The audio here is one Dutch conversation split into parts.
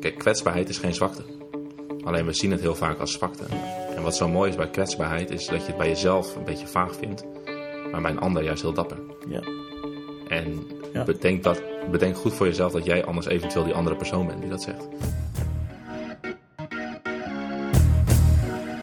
Kijk, kwetsbaarheid is geen zwakte. Alleen we zien het heel vaak als zwakte. En wat zo mooi is bij kwetsbaarheid is dat je het bij jezelf een beetje vaag vindt, maar bij een ander juist heel dapper. Ja. En Ja. bedenk, dat, bedenk goed voor jezelf dat jij anders eventueel die andere persoon bent die dat zegt.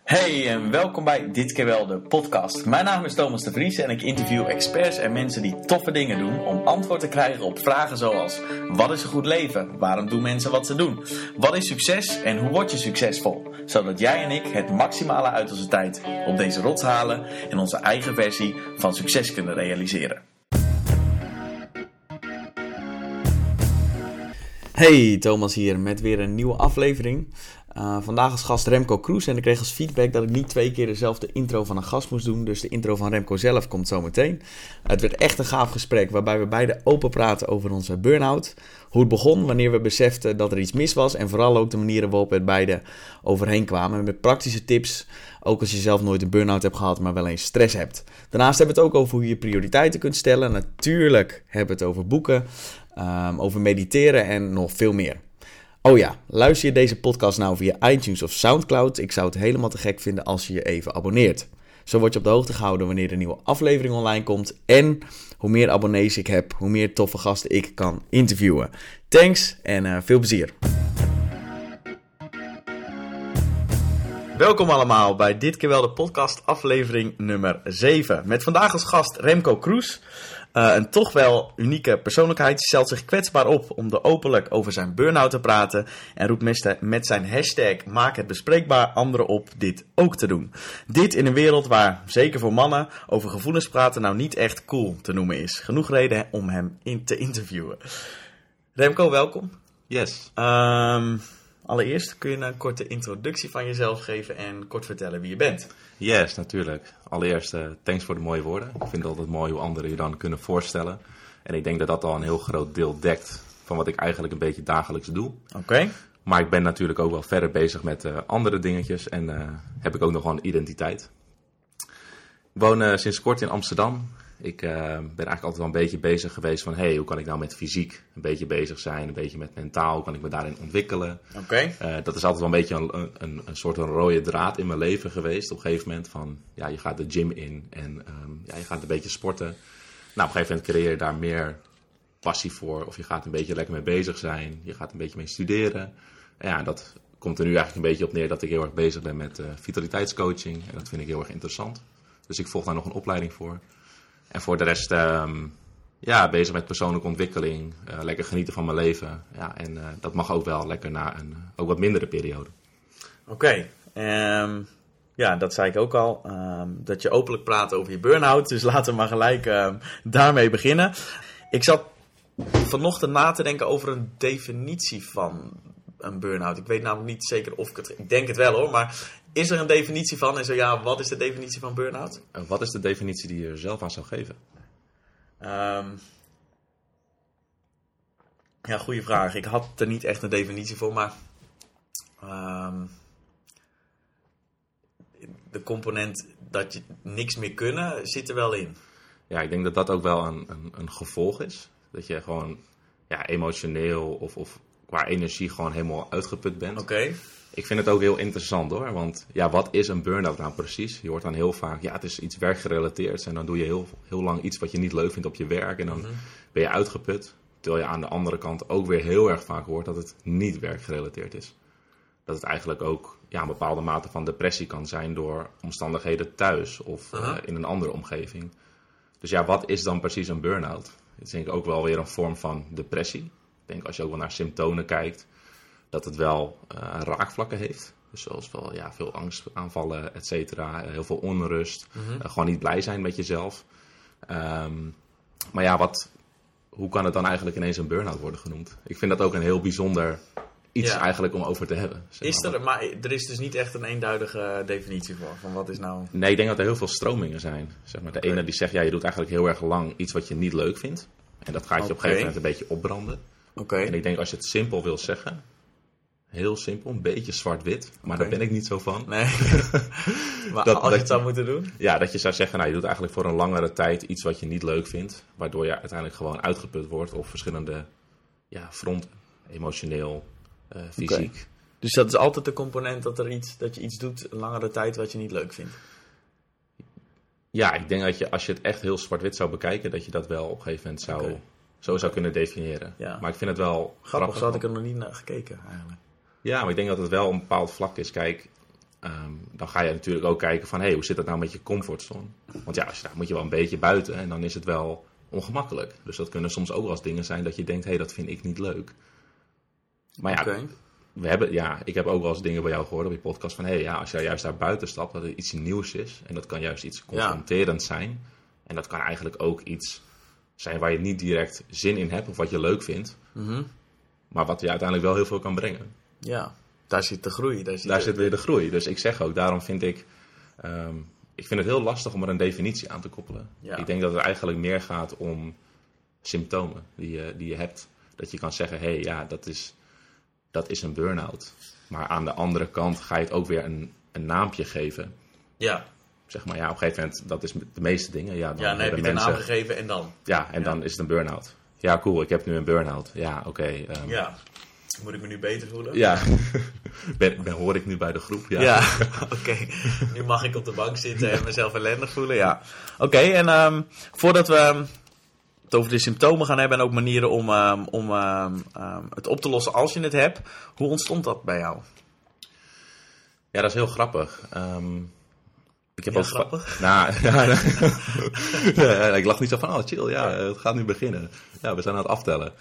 Hey en welkom bij Dit keer wel de podcast. Mijn naam is Thomas de Vries en ik interview experts en mensen die toffe dingen doen om antwoord te krijgen op vragen zoals: wat is een goed leven? Waarom doen mensen wat ze doen? Wat is succes en hoe word je succesvol? Zodat jij en ik het maximale uit onze tijd op deze rots halen en onze eigen versie van succes kunnen realiseren. Hey, Thomas hier met weer een nieuwe aflevering. Uh, vandaag als gast Remco Kroes en ik kreeg als feedback dat ik niet twee keer dezelfde intro van een gast moest doen. Dus de intro van Remco zelf komt zo meteen. Het werd echt een gaaf gesprek waarbij we beide open praten over onze burn-out. Hoe het begon, wanneer we beseften dat er iets mis was en vooral ook de manieren waarop we het beide overheen kwamen. Met praktische tips, ook als je zelf nooit een burn-out hebt gehad, maar wel eens stress hebt. Daarnaast hebben we het ook over hoe je prioriteiten kunt stellen. Natuurlijk hebben we het over boeken, um, over mediteren en nog veel meer. Oh ja, luister je deze podcast nou via iTunes of Soundcloud? Ik zou het helemaal te gek vinden als je je even abonneert. Zo word je op de hoogte gehouden wanneer er een nieuwe aflevering online komt. En hoe meer abonnees ik heb, hoe meer toffe gasten ik kan interviewen. Thanks en uh, veel plezier. Welkom allemaal bij dit keer wel de podcast aflevering nummer 7. Met vandaag als gast Remco Kroes. Uh, een toch wel unieke persoonlijkheid stelt zich kwetsbaar op om er openlijk over zijn burn-out te praten en roept met zijn hashtag maak het bespreekbaar anderen op dit ook te doen. Dit in een wereld waar, zeker voor mannen, over gevoelens praten nou niet echt cool te noemen is. Genoeg reden om hem in te interviewen. Remco, welkom. Yes. Um, allereerst kun je een korte introductie van jezelf geven en kort vertellen wie je bent. Yes, natuurlijk. Allereerst, uh, thanks voor de mooie woorden. Ik vind het altijd mooi hoe anderen je dan kunnen voorstellen. En ik denk dat dat al een heel groot deel dekt van wat ik eigenlijk een beetje dagelijks doe. Oké. Okay. Maar ik ben natuurlijk ook wel verder bezig met uh, andere dingetjes en uh, heb ik ook nog wel een identiteit. Ik woon sinds kort in Amsterdam. Ik ben eigenlijk altijd wel een beetje bezig geweest van... hey, hoe kan ik nou met fysiek een beetje bezig zijn? Een beetje met mentaal, hoe kan ik me daarin ontwikkelen? Oké. Okay. dat is altijd wel een beetje een, een, een soort een rode draad in mijn leven geweest. Op een gegeven moment van... ja, je gaat de gym in en um, ja, je gaat een beetje sporten. Nou, op een gegeven moment creëer je daar meer passie voor. Of je gaat een beetje lekker mee bezig zijn. Je gaat een beetje mee studeren. En ja, dat komt er nu eigenlijk een beetje op neer dat ik heel erg bezig ben met uh, vitaliteitscoaching. En dat vind ik heel erg interessant. Dus ik volg daar nog een opleiding voor. En voor de rest, um, ja, bezig met persoonlijke ontwikkeling. Uh, lekker genieten van mijn leven. Ja, en uh, dat mag ook wel lekker na een ook wat mindere periode. Oké. Um, ja, dat zei ik ook al. Um, dat je openlijk praat over je burn-out. Dus laten we maar gelijk daarmee beginnen. Ik zat vanochtend na te denken over een definitie van een burn-out. Ik weet namelijk niet zeker of ik het... Ik denk het wel hoor, maar is er een definitie van? En zo ja, wat is de definitie van burn-out? En wat is de definitie die je er zelf aan zou geven? Um, ja, goede vraag. Ik had er niet echt een definitie voor, maar... Um, de component dat je niks meer kunnen zit er wel in. Ja, ik denk dat dat ook wel een, een, een gevolg is. Dat je gewoon ja, emotioneel of, of qua energie gewoon helemaal uitgeput bent. Oké. Okay. Ik vind het ook heel interessant hoor. Want ja, wat is een burn-out nou precies? Je hoort dan heel vaak, ja, het is iets werkgerelateerd. En dan doe je heel, heel lang iets wat je niet leuk vindt op je werk. En dan mm-hmm. ben je uitgeput. Terwijl je aan de andere kant ook weer heel erg vaak hoort dat het niet werkgerelateerd is. Dat het eigenlijk ook ja, een bepaalde mate van depressie kan zijn door omstandigheden thuis of uh, in een andere omgeving. Dus ja, wat is dan precies een burn-out? Het is denk ik ook wel weer een vorm van depressie. Ik denk als je ook wel naar symptomen kijkt, dat het wel uh, raakvlakken heeft. Dus zoals wel ja, veel angstaanvallen, et cetera. Heel veel onrust. Mm-hmm. Uh, gewoon niet blij zijn met jezelf. Um, maar ja, wat, hoe kan het dan eigenlijk ineens een burn-out worden genoemd? Ik vind dat ook een heel bijzonder iets Ja. eigenlijk om over te hebben. zeg Is maar. er, maar er is dus niet echt een eenduidige definitie voor. Van wat is nou. Nee, ik denk dat er heel veel stromingen zijn. Zeg maar. De ene die zegt, ja, je doet eigenlijk heel erg lang iets wat je niet leuk vindt. En dat gaat je op een gegeven moment een beetje opbranden. Oké. En ik denk als je het simpel wil zeggen, heel simpel, een beetje zwart-wit, maar daar ben ik niet zo van. Nee. maar Dat- als dat je het zou moeten doen. Ja, dat je zou zeggen, nou, je doet eigenlijk voor een langere tijd iets wat je niet leuk vindt, waardoor je uiteindelijk gewoon uitgeput wordt op verschillende ja, fronten. Emotioneel, eh, fysiek. Dus dat is altijd de component dat, er iets, dat je iets doet een langere tijd wat je niet leuk vindt. Ja, ik denk dat je als je het echt heel zwart-wit zou bekijken, dat je dat wel op een gegeven moment zou, zo zou kunnen definiëren. Ja. Maar ik vind het wel Grappig, zo had ik er nog niet naar gekeken eigenlijk. Ja, maar ik denk dat het wel een bepaald vlak is. Kijk, ehm, dan ga je natuurlijk ook kijken van, hé, hey, hoe zit dat nou met je comfortzone? Want ja, als je, daar moet je wel een beetje buiten en dan is het wel ongemakkelijk. Dus dat kunnen soms ook wel eens dingen zijn dat je denkt, hé, hey, dat vind ik niet leuk. Maar ja, we hebben, ja, ik heb ook wel eens dingen bij jou gehoord op je podcast van, hé, hey, ja, als jij juist daar buiten stapt, dat het iets nieuws is. En dat kan juist iets confronterend zijn. En dat kan eigenlijk ook iets zijn waar je niet direct zin in hebt of wat je leuk vindt. Mhm. Maar wat je uiteindelijk wel heel veel kan brengen. Ja, daar zit de groei. Daar zit, Daar de- zit weer de groei. Dus ik zeg ook, daarom vind ik... ehm, ik vind het heel lastig om er een definitie aan te koppelen. Ja. Ik denk dat het eigenlijk meer gaat om symptomen die je, die je hebt. Dat je kan zeggen, hé, hey, ja, dat is, dat is een burn-out. Maar aan de andere kant ga je het ook weer een, een naampje geven. Ja, Zeg maar, ja, op een gegeven moment, dat is de meeste dingen. Ja, dan, ja dan heb je hebben het een naam mensen... gegeven en dan. Ja, en dan is het een burn-out. Ja, cool, ik heb nu een burn-out. Ja, oké. ehm, Ja. Moet ik me nu beter voelen? ja. ben, ben, hoor ik nu bij de groep? Ja, oké. Nu mag ik op de bank zitten en mezelf ellendig voelen. Ja. Oké, en ehm, voordat we ehm, het over de symptomen gaan hebben en ook manieren om, ehm, om het op te lossen als je het hebt, hoe ontstond dat bij jou? Ja, dat is heel grappig. Ehm, ik heb Ja, ook grappig? Nou, ja, ja, ik lach niet zo van, oh chill, ja, het gaat nu beginnen. Ja, we zijn aan het aftellen.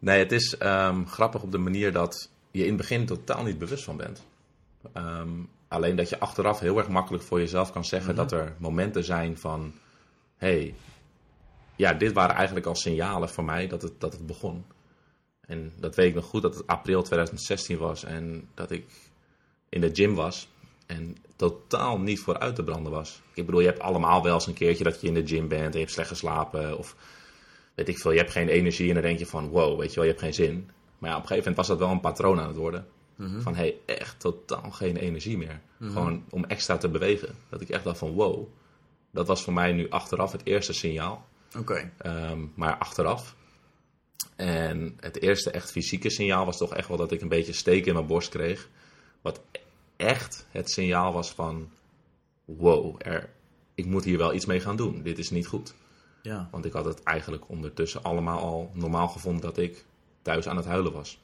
Nee, het is ehm, grappig op de manier dat je in het begin totaal niet bewust van bent. Ehm, alleen dat je achteraf heel erg makkelijk voor jezelf kan zeggen dat er momenten zijn van, hey, ja, dit waren eigenlijk al signalen voor mij dat het, dat het begon. En dat weet ik nog goed, dat het april 2016 was en dat ik in de gym was en totaal niet voor uit te branden was. Ik bedoel, je hebt allemaal wel eens een keertje dat je in de gym bent en je hebt slecht geslapen of weet ik veel, je hebt geen energie en dan denk je van wow, weet je wel, je hebt geen zin. Maar ja, op een gegeven moment was dat wel een patroon aan het worden. Van hey, echt totaal geen energie meer. Gewoon om extra te bewegen. Dat ik echt dacht van wow, dat was voor mij nu achteraf het eerste signaal. Oké. Ehm, maar achteraf. En het eerste echt fysieke signaal was toch echt wel dat ik een beetje steek in mijn borst kreeg. Wat echt het signaal was van: wow, er, ik moet hier wel iets mee gaan doen. Dit is niet goed. Ja. Want ik had het eigenlijk ondertussen allemaal al normaal gevonden dat ik thuis aan het huilen was.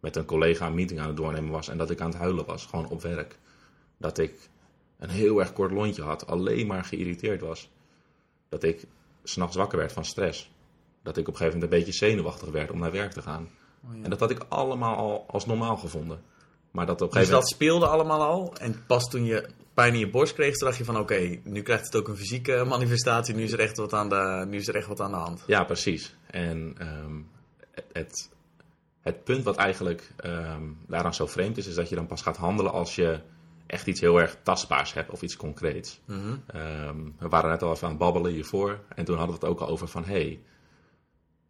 Met een collega een meeting aan het doornemen was en dat ik aan het huilen was, gewoon op werk. Dat ik een heel erg kort lontje had, alleen maar geïrriteerd was. Dat ik s'nachts wakker werd van stress. Dat ik op een gegeven moment een beetje zenuwachtig werd om naar werk te gaan. En dat had ik allemaal al als normaal gevonden. Maar dat op een Dus gegeven dat speelde allemaal al. En pas toen je pijn in je borst kreeg, toen dacht je van oké, nu krijgt het ook een fysieke manifestatie. Nu is er echt wat aan de, nu is er echt wat aan de hand. Ja, precies. En ehm, het, het, punt wat eigenlijk ehm, daaraan zo vreemd is, is dat je dan pas gaat handelen als je echt iets heel erg tastbaars hebt of iets concreets. Ehm, we waren net al even aan het babbelen hiervoor en toen hadden we het ook al over van, hey,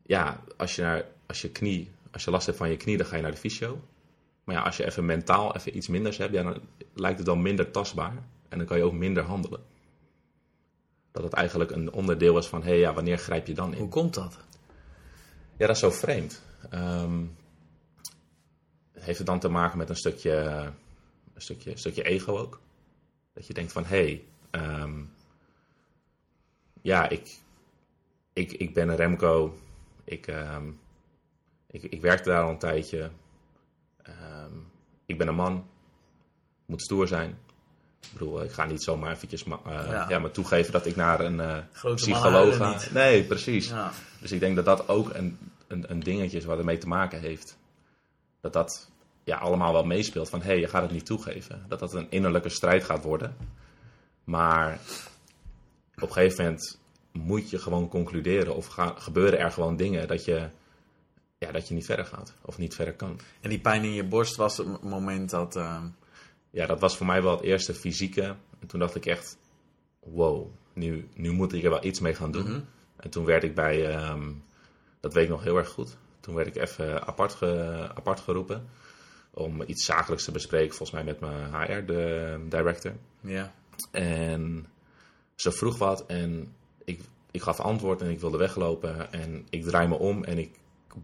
ja, als je, naar, als je knie, als je last hebt van je knie, dan ga je naar de fysio. Maar ja, als je even mentaal even iets minders hebt, ja, dan lijkt het dan minder tastbaar en dan kan je ook minder handelen. Dat het eigenlijk een onderdeel is van, hé, hey, ja, wanneer grijp je dan in? Hoe komt dat? Ja, dat is zo vreemd. Ehm, heeft het dan te maken met een stukje, een stukje, een stukje ego ook? Dat je denkt van, hé, hey, ehm, ja, ik, ik, ik ben een Remco. Ik, ehm, ik, ik werkte daar al een tijdje. Ehm, ik ben een man. Moet stoer zijn. Ik bedoel, ik ga niet zomaar eventjes eh, Ja. ja. me toegeven dat ik naar een eh, psycholoog ga. Nee, precies. Ja. Dus ik denk dat dat ook een, een, een dingetje is wat ermee te maken heeft. Dat dat ja, allemaal wel meespeelt van hé, hey, je gaat het niet toegeven. Dat dat een innerlijke strijd gaat worden. Maar op een gegeven moment moet je gewoon concluderen of gaan, gebeuren er gewoon dingen dat je, ja, dat je niet verder gaat of niet verder kan. En die pijn in je borst was het moment dat. ehm, Ja, dat was voor mij wel het eerste fysieke. En toen dacht ik echt, wow, nu, nu moet ik er wel iets mee gaan doen. En toen werd ik bij, ehm, dat weet ik nog heel erg goed. Toen werd ik even apart, ge- apart geroepen om iets zakelijks te bespreken, volgens mij met mijn HR, de director. ja. En ze vroeg wat en ik, ik gaf antwoord en ik wilde weglopen. En ik draai me om en ik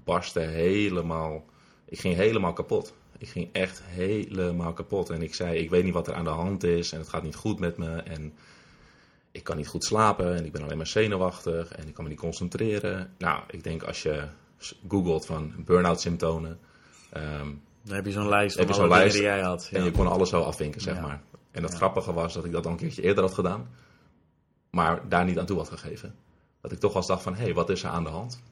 barstte helemaal, ik ging helemaal kapot. Ik ging echt helemaal kapot. En ik zei, ik weet niet wat er aan de hand is en het gaat niet goed met me. En ik kan niet goed slapen en ik ben alleen maar zenuwachtig en ik kan me niet concentreren. Nou, ik denk als je googelt van burn-out symptomen... ehm, Dan heb je zo'n lijst Heb van je alle lijst die jij had. En je kon alles zo afvinken, zeg Ja. maar. En het Ja. grappige was dat ik dat al een keertje eerder had gedaan. Maar daar niet aan toe had gegeven. Dat ik toch wel eens dacht van, hé, hey, wat is er aan de hand?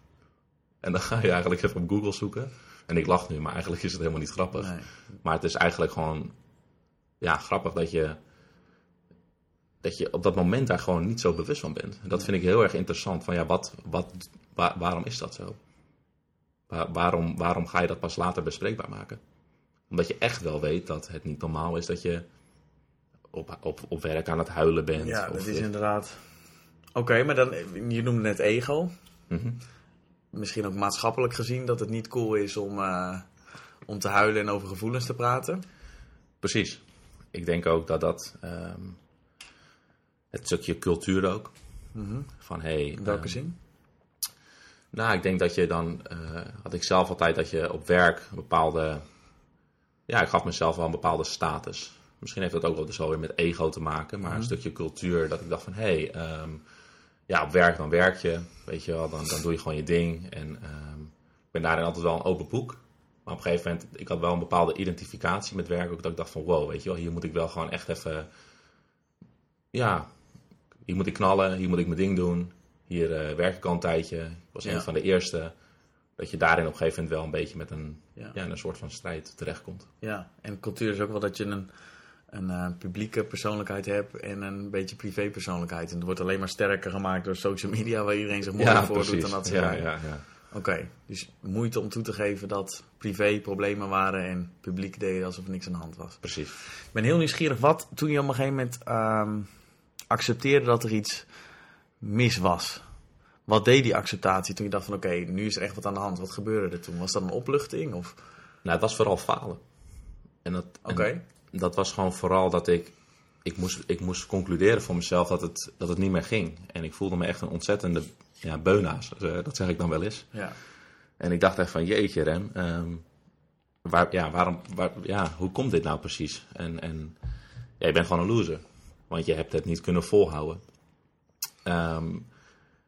En dan ga je eigenlijk even op Google zoeken. En ik lach nu, maar eigenlijk is het helemaal niet grappig. Nee. Maar het is eigenlijk gewoon, ja, grappig dat je, dat je op dat moment daar gewoon niet zo bewust van bent. En dat vind ik heel erg interessant. Van ja, wat, wat, wa- waarom is dat zo? Wa- waarom, waarom ga je dat pas later bespreekbaar maken? Omdat je echt wel weet dat het niet normaal is dat je op, op, op werk aan het huilen bent. Ja, dat of is inderdaad... Oké, maar dan, je noemde net ego. Mhm. Misschien ook maatschappelijk gezien dat het niet cool is om, eh, om te huilen en over gevoelens te praten. Precies. Ik denk ook dat dat ehm, het stukje cultuur ook. Van hey, In welke ehm, zin? Nou, ik denk dat je dan, eh, had ik zelf altijd dat je op werk een bepaalde, ja, ik gaf mezelf wel een bepaalde status. Misschien heeft dat ook wel dus wel weer met ego te maken, maar een stukje cultuur dat ik dacht van, hé, hey, ehm, ja, op werk dan werk je, weet je wel, dan, dan doe je gewoon je ding. En ehm, ik ben daarin altijd wel een open boek. Maar op een gegeven moment, ik had wel een bepaalde identificatie met werk, ook dat ik dacht van, wow, weet je wel, hier moet ik wel gewoon echt even, ja, hier moet ik knallen, hier moet ik mijn ding doen. Hier eh, werk ik al een tijdje. Ik was Ja. een van de eerste. Dat je daarin op een gegeven moment wel een beetje met een, Ja. ja. een soort van strijd terechtkomt. Ja, en cultuur is ook wel dat je een, een eh, publieke persoonlijkheid hebt en een beetje privé persoonlijkheid. En het wordt alleen maar sterker gemaakt door social media, waar iedereen zich mooi voordoet dan dat ze ja, ja, ja. Oké, dus moeite om toe te geven dat privé problemen waren en publiek deden alsof er niks aan de hand was. Precies. Ik ben heel nieuwsgierig, wat toen je op een gegeven moment ehm, accepteerde dat er iets mis was? Wat deed die acceptatie toen je dacht van oké, nu is er echt wat aan de hand. Wat gebeurde er toen? Was dat een opluchting? Of... Nou, het was vooral falen. En dat, en Oké. Dat was gewoon vooral dat ik... Ik moest, ik moest concluderen voor mezelf dat het, dat het niet meer ging. En ik voelde me echt een ontzettende ja, beunaas. eh, Dat zeg ik dan wel eens. Ja. En ik dacht echt van, jeetje Rem, ehm, waar, ja, waarom, waar, ja, hoe komt dit nou precies? En, en ja, je bent gewoon een loser, want je hebt het niet kunnen volhouden. Ehm,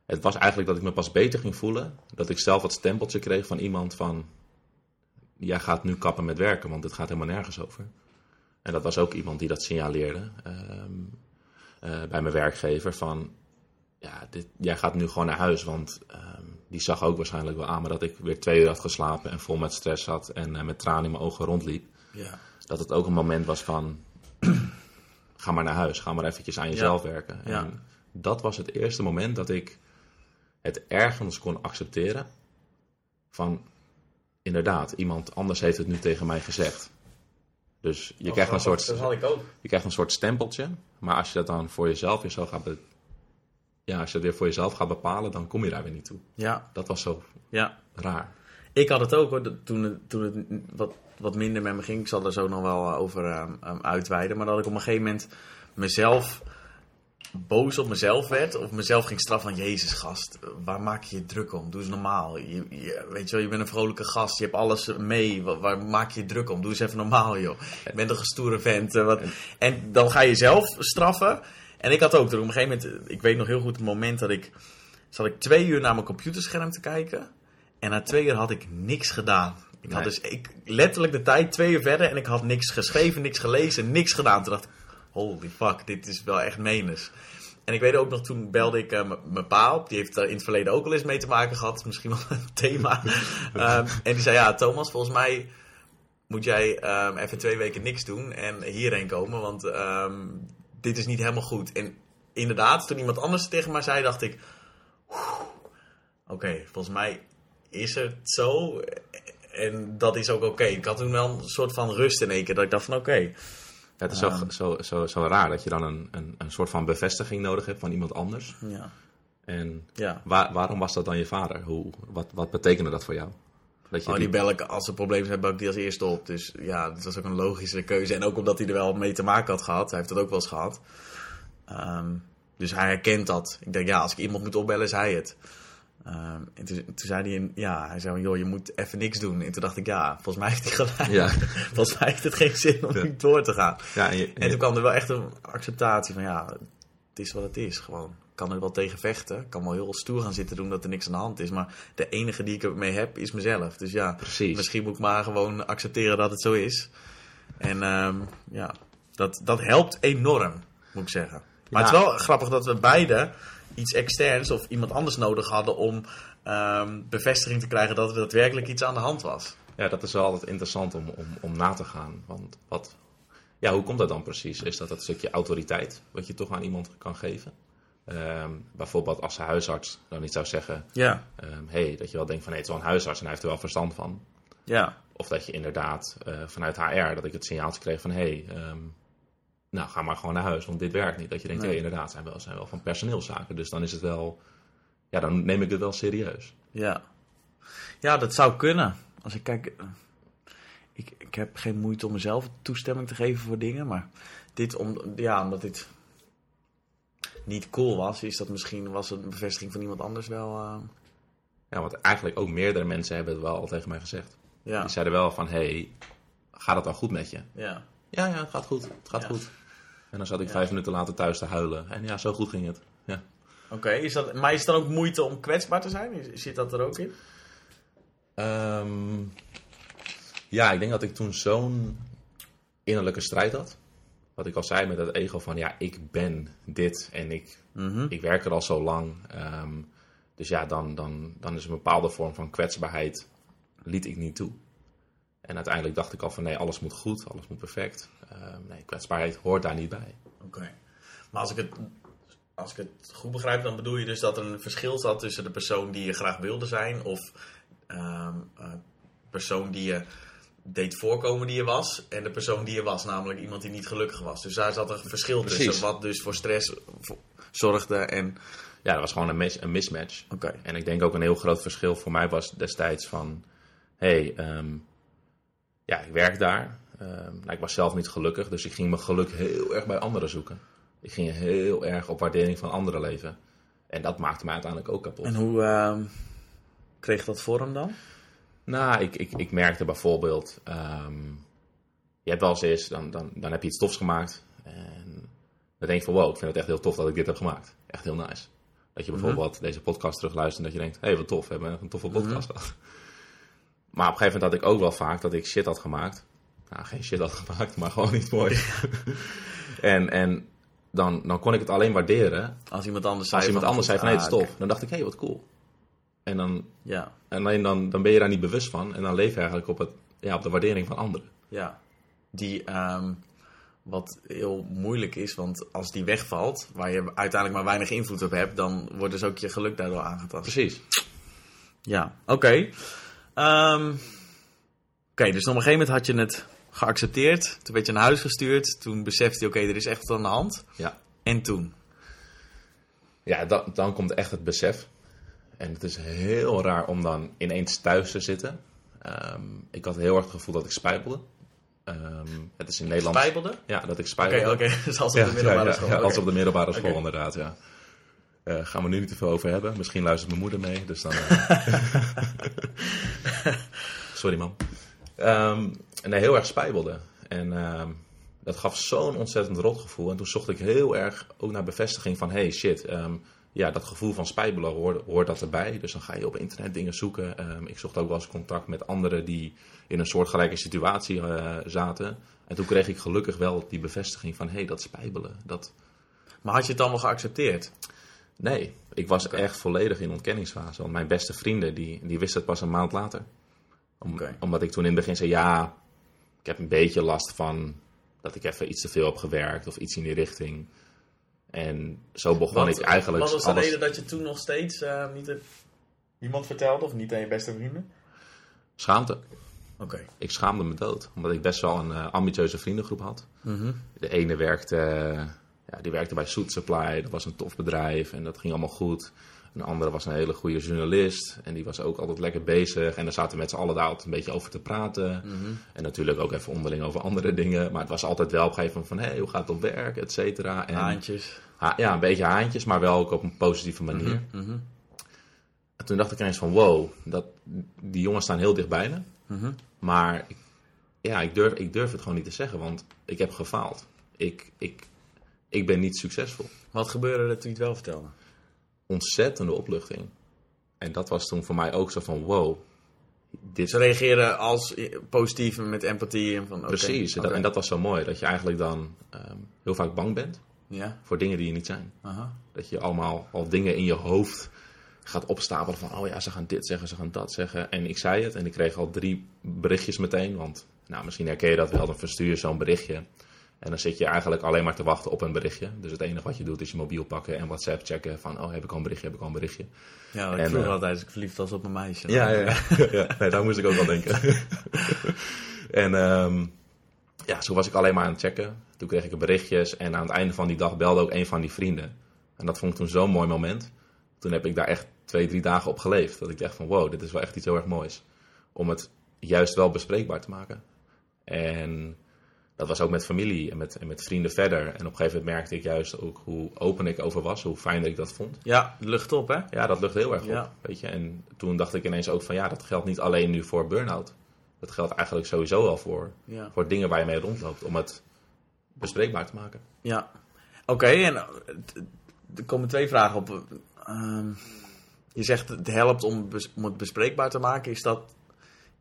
het was eigenlijk dat ik me pas beter ging voelen, dat ik zelf het stempeltje kreeg van iemand van, jij gaat nu kappen met werken, want het gaat helemaal nergens over. En dat was ook iemand die dat signaleerde ehm, eh, bij mijn werkgever van, ja, dit, jij gaat nu gewoon naar huis, want ehm, die zag ook waarschijnlijk wel aan me dat ik weer twee uur had geslapen en vol met stress zat en eh, met tranen in mijn ogen rondliep. Ja. Dat het ook een moment was van, ga maar naar huis, ga maar eventjes aan jezelf werken. Ja. En dat was het eerste moment dat ik het ergens kon accepteren van, inderdaad, iemand anders heeft het nu tegen mij gezegd. Dus je, krijgt een soort, Dat had ik ook. je krijgt een soort stempeltje, maar als je dat dan voor jezelf weer zo gaat, be- ja, als je het weer voor jezelf gaat bepalen, dan kom je daar weer niet toe. Ja, Dat was zo ja. raar. Ik had het ook hoor, dat- toen het, toen het wat, wat minder met me ging. Ik zal er zo nog wel eh, over ehm, ehm, uitweiden. Maar dat ik op een gegeven moment mezelf boos op mezelf werd. Of mezelf ging straffen van... Jezus gast, waar maak je je druk om? Doe eens normaal. Je, je- weet je wel, je bent een vrolijke gast. Je hebt alles mee. Waar, waar maak je je druk om? Doe eens even normaal joh. Je bent een gestoere vent. eh, wat, en dan ga je zelf straffen. En ik had ook op een gegeven moment... Ik weet nog heel goed het moment dat ik... Zat ik twee uur naar mijn computerscherm te kijken... En na twee uur had ik niks gedaan. Ik had dus ik, letterlijk de tijd twee uur verder en ik had niks geschreven, niks gelezen, niks gedaan. Toen dacht ik, holy fuck, dit is wel echt menens. En ik weet ook nog, toen belde ik m- mijn pa op. Die heeft daar in het verleden ook al eens mee te maken gehad. Misschien wel een thema. Ehm, en die zei, ja Thomas, volgens mij moet jij ehm, even twee weken niks doen en hierheen komen. Want ehm, dit is niet helemaal goed. En inderdaad, toen iemand anders tegen mij zei, dacht ik... Oké, volgens mij is het zo. En dat is ook oké. Ik had toen wel een soort van rust in één keer. Dat ik dacht van oké. Ja, het is zo, Ehm. zo, zo, zo raar dat je dan een, een, een soort van bevestiging nodig hebt van iemand anders. Ja. En Ja. waar, waarom was dat dan je vader? Hoe, wat, wat betekende dat voor jou? Dat je Oh, die bel ik als er problemen zijn, bel ik die als eerste op. Dus ja, dat was ook een logische keuze. En ook omdat hij er wel mee te maken had gehad. Hij heeft dat ook wel eens gehad. Ehm, dus hij herkent dat. Ik denk, ja, als ik iemand moet opbellen, is hij het. Ehm, en toen, toen zei hij, ja, hij zei, joh, je moet even niks doen. En toen dacht ik, ja, volgens mij heeft hij gelijk. Ja. volgens mij heeft het geen zin om nu door te gaan. Ja, en je- En toen kwam er wel echt een acceptatie van, ja, het is wat het is. Gewoon, ik kan er wel tegen vechten. Ik kan wel heel stoer gaan zitten doen dat er niks aan de hand is. Maar de enige die ik ermee heb, is mezelf. Dus ja, Precies. misschien moet ik maar gewoon accepteren dat het zo is. En ehm, ja, dat, dat helpt enorm, moet ik zeggen. Maar Ja. het is wel grappig dat we beide iets externs of iemand anders nodig hadden om ehm, bevestiging te krijgen dat er daadwerkelijk iets aan de hand was. Ja, dat is wel altijd interessant om, om, om na te gaan. Want wat, ja, hoe komt dat dan precies? Is dat dat stukje autoriteit wat je toch aan iemand kan geven? Ehm, bijvoorbeeld als de huisarts dan niet zou zeggen... Ja, ehm, hey, dat je wel denkt van nee, het is wel een huisarts en hij heeft er wel verstand van. ja, Of dat je inderdaad eh, vanuit HR, dat ik het signaaltje kreeg van... hey, nou ga maar gewoon naar huis, want dit werkt niet. Dat je denkt, Nee. hé, inderdaad, zijn wel, zijn wel van personeelszaken. Dus dan is het wel... Ja, dan neem ik het wel serieus. ja. Ja, dat zou kunnen. Als ik kijk, eh, ik, ik heb geen moeite om mezelf toestemming te geven voor dingen, maar dit om, ja, omdat dit niet cool was, is dat misschien was een bevestiging van iemand anders wel. eh, Ja, want eigenlijk ook meerdere mensen hebben het wel al tegen mij gezegd. ja, Die zeiden wel van, hey, gaat het wel goed met je? ja. Ja, ja, het gaat goed. Het gaat Ja. goed. En dan zat ik Ja. vijf minuten later thuis te huilen. En ja, zo goed ging het. Ja. Oké, is dat, maar is het dan ook moeite om kwetsbaar te zijn? Zit dat er ook in? Ehm, ja, ik denk dat ik toen zo'n innerlijke strijd had. Wat ik al zei met dat ego van, ja, ik ben dit en ik, Mhm. ik werk er al zo lang. Ehm, dus ja, dan, dan, dan is een bepaalde vorm van kwetsbaarheid liet ik niet toe. En uiteindelijk dacht ik al van, nee, alles moet goed, alles moet perfect. Ehm, nee, kwetsbaarheid hoort daar niet bij. Oké. Maar als ik, het, als ik het goed begrijp, dan bedoel je dus dat er een verschil zat tussen de persoon die je graag wilde zijn of ehm eh, persoon die je deed voorkomen die je was en de persoon die je was, namelijk iemand die niet gelukkig was. Dus daar zat een verschil Precies. tussen, wat dus voor stress zorgde en... Ja, dat was gewoon een, mis- een mismatch. Oké. En ik denk ook een heel groot verschil voor mij was destijds van... hey, ehm, ja, ik werk daar. Ehm, nou, ik was zelf niet gelukkig, dus ik ging mijn geluk heel erg bij anderen zoeken. Ik ging heel erg op waardering van anderen leven. En dat maakte mij uiteindelijk ook kapot. En hoe ehm, kreeg dat vorm dan? Nou, ik, ik, ik merkte bijvoorbeeld... ehm, je hebt wel eens eens, dan, dan, dan heb je iets tofs gemaakt. En dan denk je van, wow, ik vind het echt heel tof dat ik dit heb gemaakt. Echt heel nice. Dat je bijvoorbeeld deze podcast terugluistert en dat je denkt... hé, hey, wat tof, we hebben een toffe podcast gehad. Maar op een gegeven moment had ik ook wel vaak dat ik shit had gemaakt. Nou, geen shit had gemaakt, maar gewoon niet mooi. en en dan, dan kon ik het alleen waarderen Als iemand anders zei als iemand anders zei van, ah, het is tof. Dan dacht ik, hé, hey, wat cool. En dan, Ja, en alleen dan, dan ben je daar niet bewust van. En dan leef je eigenlijk op, het, ja, op de waardering van anderen. ja. Die, ehm, wat heel moeilijk is, want als die wegvalt, waar je uiteindelijk maar weinig invloed op hebt, dan wordt dus ook je geluk daardoor aangetast. Precies. Ja, oké. Ehm, oké, dus op een gegeven moment had je het geaccepteerd. Toen werd je naar huis gestuurd. Toen besefte je, oké, er is echt wat aan de hand. Ja, En toen? ja dan, dan komt echt het besef. En het is heel raar om dan ineens thuis te zitten. Ehm, ik had heel erg het gevoel dat ik spijbelde. Ehm, het is in Nederland... Spijbelde? Ja, dat ik Oké, spijbelde. oké. Dus als op de middelbare school. ja, Oké. als op de middelbare school Oké. inderdaad, ja. Eh, gaan we nu niet te veel over hebben. Misschien luistert mijn moeder mee, dus dan... eh. Sorry, man. Ehm, en hij heel erg spijbelde. En ehm, dat gaf zo'n ontzettend rot gevoel. En toen zocht ik heel erg ook naar bevestiging van... Hey, shit, ehm, ja, dat gevoel van spijbelen hoort, hoort dat erbij. Dus dan ga je op internet dingen zoeken. Ik zocht ook wel eens contact met anderen die in een soortgelijke situatie eh, zaten. En toen kreeg ik gelukkig wel die bevestiging van... Hey, dat spijbelen, dat... Maar had je het dan wel geaccepteerd? Nee, ik was echt volledig in ontkenningsfase. Want mijn beste vrienden, die, die wisten het pas een maand later. Om-. Omdat ik toen in het begin zei, ja, ik heb een beetje last van dat ik even iets te veel heb gewerkt of iets in die richting. En zo begon ik eigenlijk Wat was de alles... reden dat je toen nog steeds eh, niet niemand vertelde? Of niet aan je beste vrienden? Schaamte. Oké. Ik schaamde me dood. Omdat ik best wel een eh, ambitieuze vriendengroep had. Mhm. De ene werkte, ja, die werkte bij Soet Supply. Dat was een tof bedrijf en dat ging allemaal goed. Een andere was een hele goede journalist. En die was ook altijd lekker bezig. En daar zaten we met z'n allen daar altijd een beetje over te praten. En natuurlijk ook even onderling over andere dingen. Maar het was altijd wel op een gegeven moment van... Hé, hey, hoe gaat het op werk, et cetera. En, Haantjes. ha- ja, een beetje haantjes, maar wel ook op een positieve manier. Mhm. En toen dacht ik ineens van wow, dat, die jongens staan heel dicht bij me. Mhm. Maar ik, ja, ik durf, ik durf het gewoon niet te zeggen, want ik heb gefaald. Ik, ik, ik ben niet succesvol. Wat gebeurde er toen je het wel vertelde? Ontzettende opluchting. En dat was toen voor mij ook zo van wow. Dit, Ze reageren als positief en met empathie. En van, precies, en dat, oké. en dat was zo mooi. Dat je eigenlijk dan ehm, heel vaak bang bent Ja, voor dingen die je niet zijn. aha. Dat je allemaal al dingen in je hoofd gaat opstapelen van, oh ja, ze gaan dit zeggen, ze gaan dat zeggen. En ik zei het en ik kreeg al drie berichtjes meteen, want nou, misschien herken je dat wel, dan verstuur je zo'n berichtje. En dan zit je eigenlijk alleen maar te wachten op een berichtje. Dus het enige wat je doet is je mobiel pakken en WhatsApp checken van, oh heb ik al een berichtje, heb ik al een berichtje. Ja, ik vroeg eh, altijd als ik verliefd was op een meisje. Ja, ja, ja. ja nee, daar moest ik ook wel denken. en ehm, ja, zo was ik alleen maar aan het checken. Toen kreeg ik berichtjes en aan het einde van die dag belde ook een van die vrienden. En dat vond ik toen zo'n mooi moment. Toen heb ik daar echt twee, drie dagen op geleefd. Dat ik dacht van wow, dit is wel echt iets heel erg moois. Om het juist wel bespreekbaar te maken. En dat was ook met familie en met, en met vrienden verder. En op een gegeven moment merkte ik juist ook hoe open ik over was, hoe fijn dat ik dat vond. Ja, lucht op, hè? Ja, dat lucht heel erg op. Ja. Weet je? En toen dacht ik ineens ook van ja, dat geldt niet alleen nu voor burn-out. Dat geldt eigenlijk sowieso wel voor, Ja. voor dingen waar je mee rondloopt. Om het bespreekbaar te maken. Ja. Oké, en eh, er komen twee vragen op. Ehm, je zegt het helpt om, om het bespreekbaar te maken. Is dat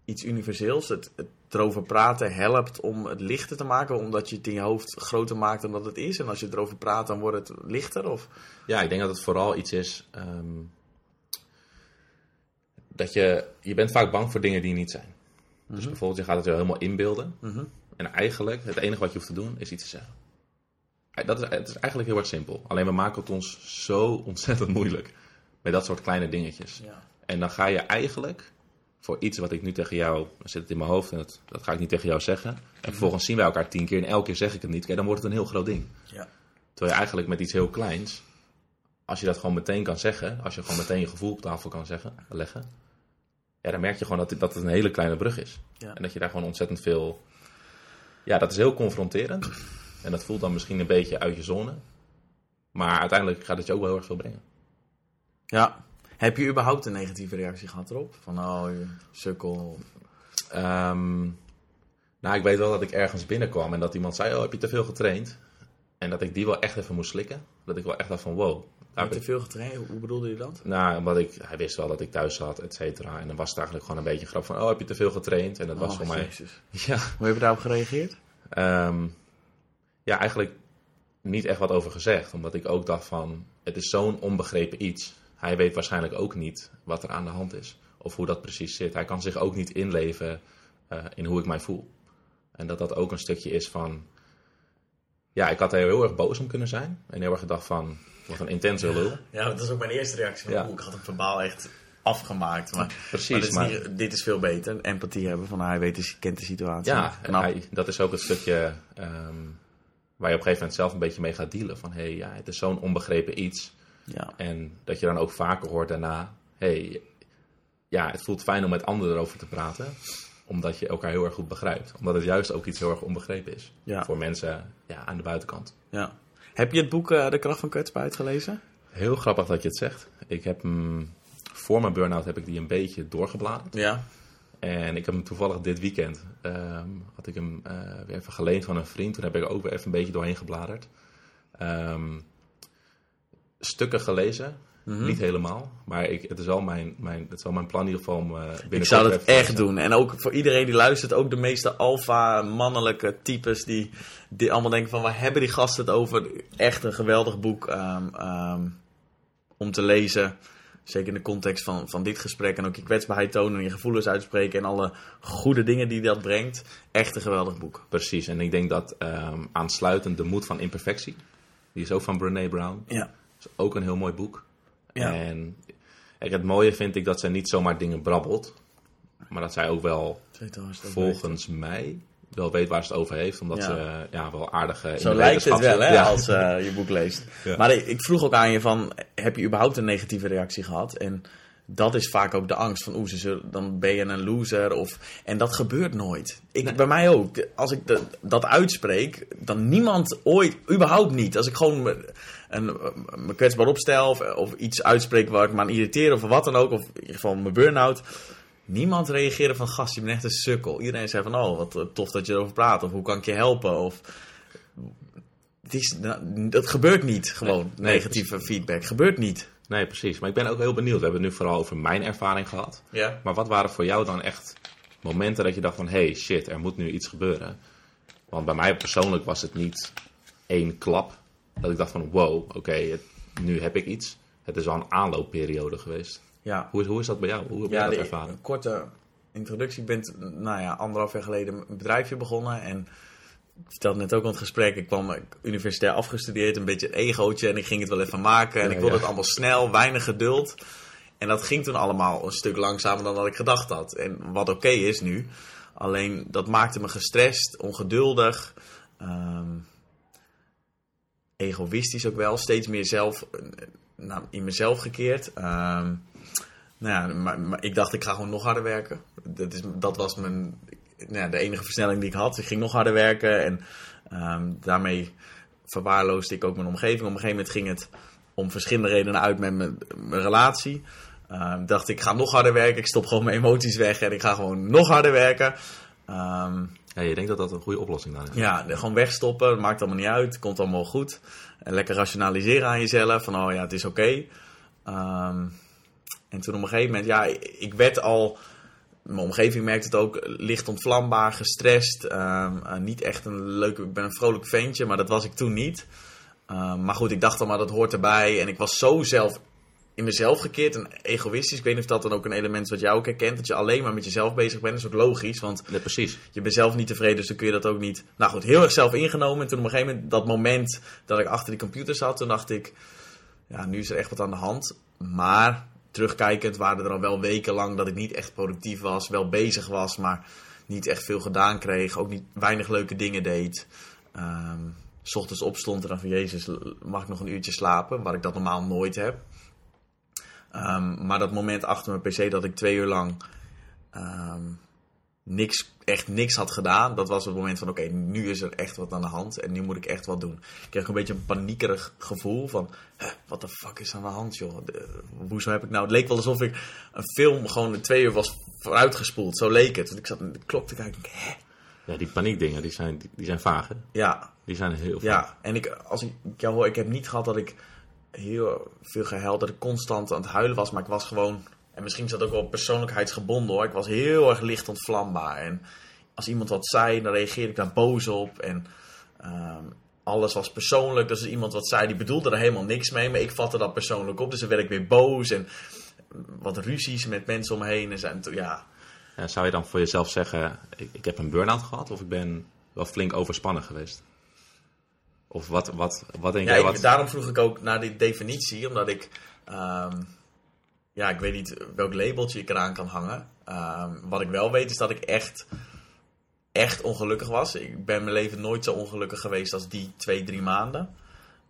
iets universeels? Het, het erover praten helpt om het lichter te maken, omdat je het in je hoofd groter maakt dan dat het is. En als je erover praat, dan wordt het lichter? Of? Ja, ik denk dat het vooral iets is. ehm, dat je. Je bent vaak bang voor dingen die niet zijn. Dus bijvoorbeeld, je gaat het je helemaal inbeelden. Mhm. En eigenlijk, het enige wat je hoeft te doen, is iets te zeggen. Eh, Dat is, het is eigenlijk heel erg simpel. Alleen we maken het ons zo ontzettend moeilijk. Met dat soort kleine dingetjes. Ja. En dan ga je eigenlijk voor iets wat ik nu tegen jou, dan zit het in mijn hoofd en dat, dat ga ik niet tegen jou zeggen. En vervolgens zien wij elkaar tien keer en elke keer zeg ik het niet. Kijk, dan wordt het een heel groot ding. Ja. Terwijl je eigenlijk met iets heel kleins, als je dat gewoon meteen kan zeggen, als je gewoon meteen je gevoel op tafel kan zeggen, leggen, ja, dan merk je gewoon dat, dat het een hele kleine brug is. Ja. En dat je daar gewoon ontzettend veel, ja, dat is heel confronterend. En dat voelt dan misschien een beetje uit je zone. Maar uiteindelijk gaat het je ook wel heel erg veel brengen. ja. Heb je überhaupt een negatieve reactie gehad erop? Van, oh, je sukkel. Ehm, nou, ik weet wel dat ik ergens binnenkwam en dat iemand zei: Oh, heb je te veel getraind? En dat ik die wel echt even moest slikken. Dat ik wel echt dacht van: Wow. Heb je te veel getraind? Hoe bedoelde je dat? Nou, omdat ik, hij wist wel dat ik thuis zat, et cetera. En dan was het eigenlijk gewoon een beetje een grap van: Oh, heb je te veel getraind? En dat was Oh, voor mij. Jezus. Ja, Hoe heb je daarop gereageerd? ehm, ja, eigenlijk niet echt wat over gezegd. Omdat ik ook dacht van: Het is zo'n onbegrepen iets. Hij weet waarschijnlijk ook niet wat er aan de hand is. Of hoe dat precies zit. Hij kan zich ook niet inleven eh, in hoe ik mij voel. En dat dat ook een stukje is van. Ja, ik had er heel erg boos om kunnen zijn. En heel erg gedacht van. Wat een intense lul. Ja, dat is ook mijn eerste reactie. Van, Ja. oeh, ik had hem verbaal echt afgemaakt. Maar, Precies, maar, dit, is maar- niet- dit is veel beter. Empathie hebben van hij weet, de- kent de situatie. Ja, en hij, dat is ook het stukje ehm, waar je op een gegeven moment zelf een beetje mee gaat dealen. Van hé, hey, ja, het is zo'n onbegrepen iets. Ja. En dat je dan ook vaker hoort daarna: hé, hey, ja, het voelt fijn om met anderen erover te praten. Omdat je elkaar heel erg goed begrijpt. Omdat het juist ook iets heel erg onbegrepen is. Ja. Voor mensen ja, aan de buitenkant. ja. Heb je het boek eh, De Kracht van Kwetsbaarheid gelezen? Heel grappig dat je het zegt. Ik heb hem, voor mijn burn-out heb ik die een beetje doorgebladerd. Ja. En ik heb hem toevallig dit weekend, ehm, had ik hem eh, weer even geleend van een vriend. Toen heb ik ook weer even een beetje doorheen gebladerd. Ehm, stukken gelezen, Mhm. niet helemaal. Maar ik, het, is wel mijn, mijn, het is wel mijn plan in ieder geval om uh, Ik zou dat echt doen. En ook voor iedereen die luistert, ook de meeste alfa mannelijke types die, die allemaal denken van waar hebben die gasten het over? Echt een geweldig boek ehm, ehm, om te lezen. Zeker in de context van, van dit gesprek. En ook je kwetsbaarheid tonen en je gevoelens uitspreken. En alle goede dingen die dat brengt. Echt een geweldig boek. Precies, en ik denk dat ehm, aansluitend De Moed van Imperfectie. Die is ook van Brené Brown. Ja. Is ook een heel mooi boek. Ja. En het mooie vind ik dat zij niet zomaar dingen brabbelt. Maar dat zij ook wel volgens mij wel weet waar ze het over heeft. Omdat Ja. ze ja, wel aardige... in Zo de lijkt het wel, hè, Ja. als eh, je boek leest. Ja. Maar ik, ik vroeg ook aan je van, heb je überhaupt een negatieve reactie gehad? En dat is vaak ook de angst van, oeh, dan ben je een loser. Of, en dat gebeurt nooit. Ik, Bij mij ook. Als ik de- dat uitspreek, dan niemand ooit, überhaupt niet. Als ik gewoon me, een, me kwetsbaar opstel of, of iets uitspreek waar ik me aan irriteer of wat dan ook, of in ieder geval mijn burn-out. Niemand reageerde van, gast, je bent echt een sukkel. Iedereen zei van, oh, wat eh, tof dat je erover praat. Of hoe kan ik je helpen? Of, het is, nou, dat gebeurt niet, gewoon, Nee, negatieve feedback. Gebeurt niet. Nee, precies. Maar ik ben ook heel benieuwd. We hebben het nu vooral over mijn ervaring gehad. Ja. Maar wat waren voor jou dan echt momenten dat je dacht van... hey, shit, er moet nu iets gebeuren? Want bij mij persoonlijk was het niet één klap. Dat ik dacht van, wow, oké, nu heb ik iets. Het is al een aanloopperiode geweest. Ja, Hoe, is- hoe is dat bij jou? Hoe heb ja dat ervaren? een korte introductie. Ik ben, nou ja, anderhalf jaar geleden een bedrijfje begonnen. En ik vertelde net ook aan het gesprek. Ik kwam universitair afgestudeerd, een beetje een egootje. En ik ging het wel even maken. En Ja, ik wilde ja. het allemaal snel, weinig geduld. En dat ging toen allemaal een stuk langzamer dan dat ik gedacht had. En wat oké is nu. Alleen dat maakte me gestrest, ongeduldig. ehm, egoïstisch ook wel. Steeds meer zelf, nou, in mezelf gekeerd. Ehm, nou ja, maar, ik dacht, ik ga gewoon nog harder werken. Dat, is, dat was mijn, nou ja, de enige versnelling die ik had. Ik ging nog harder werken en ehm, daarmee verwaarloosde ik ook mijn omgeving. Op een gegeven moment ging het om verschillende redenen uit met mijn, relatie. Ehm, dacht ik, ga nog harder werken. Ik stop gewoon mijn emoties weg en ik ga gewoon nog harder werken. Ja, je denkt dat dat een goede oplossing dan is. ja, gewoon wegstoppen. Maakt allemaal niet uit. Komt allemaal goed. En lekker rationaliseren aan jezelf. Van, oh ja, het is oké. Ehm, en toen op een gegeven moment, ja, ik werd al... Mijn omgeving merkte het ook licht ontvlambaar, gestrest. Ehm, eh, niet echt een leuke... Ik ben een vrolijk ventje, maar dat was ik toen niet. Ehm, maar goed, ik dacht al, maar dat hoort erbij. En ik was zo zelf in mezelf gekeerd en egoïstisch. Ik weet niet of dat dan ook een element is wat jij ook herkent. Dat je alleen maar met jezelf bezig bent. Dat is ook logisch, want Nee, precies. je bent zelf niet tevreden, dus dan kun je dat ook niet. Nou goed, heel erg zelf ingenomen. En toen op een gegeven moment, dat moment dat ik achter die computer zat, toen dacht ik, ja, nu is er echt wat aan de hand. Maar terugkijkend waren er al wel weken lang dat ik niet echt productief was, wel bezig was, maar niet echt veel gedaan kreeg. Ook niet weinig leuke dingen deed. Ehm, s ochtends opstond en dan van Jezus, mag ik nog een uurtje slapen? Waar ik dat normaal nooit heb. Ehm, maar dat moment achter mijn pc dat ik twee uur lang ehm, niks, echt niks had gedaan. Dat was het moment van, oké, nu is er echt wat aan de hand en nu moet ik echt wat doen. Ik kreeg een beetje een paniekerig gevoel van, "Huh, wat de fuck is aan de hand, joh? De- hoezo heb ik nou... Het leek wel alsof ik een film gewoon in twee uur was vooruitgespoeld. Zo leek het. Want ik zat de klok te kijken en hè? Ja, die paniekdingen, die zijn, die, die zijn vaag, hè? Ja, Die zijn heel vaag. ja. En ik, als ik jou hoor, ik heb niet gehad dat ik heel veel ik constant aan het huilen was, maar ik was gewoon... En misschien is dat ook wel persoonlijkheidsgebonden hoor. Ik was heel erg licht ontvlambaar. En als iemand wat zei, dan reageerde ik daar boos op. En ehm, alles was persoonlijk. Dus als iemand wat zei, die bedoelde er helemaal niks mee. Maar ik vatte dat persoonlijk op. Dus dan werd ik weer boos. En wat ruzies met mensen om me heen. En ja, Ja, zou je dan voor jezelf zeggen, ik, ik heb een burn-out gehad of ik ben wel flink overspannen geweest? Of wat, wat, wat denk Ja, jij? ik- daarom vroeg ik ook naar die definitie, omdat ik, ehm, ja, ik weet niet welk labeltje ik eraan kan hangen. Ehm, wat ik wel weet is dat ik echt, echt ongelukkig was. Ik ben mijn leven nooit zo ongelukkig geweest als die twee, drie maanden.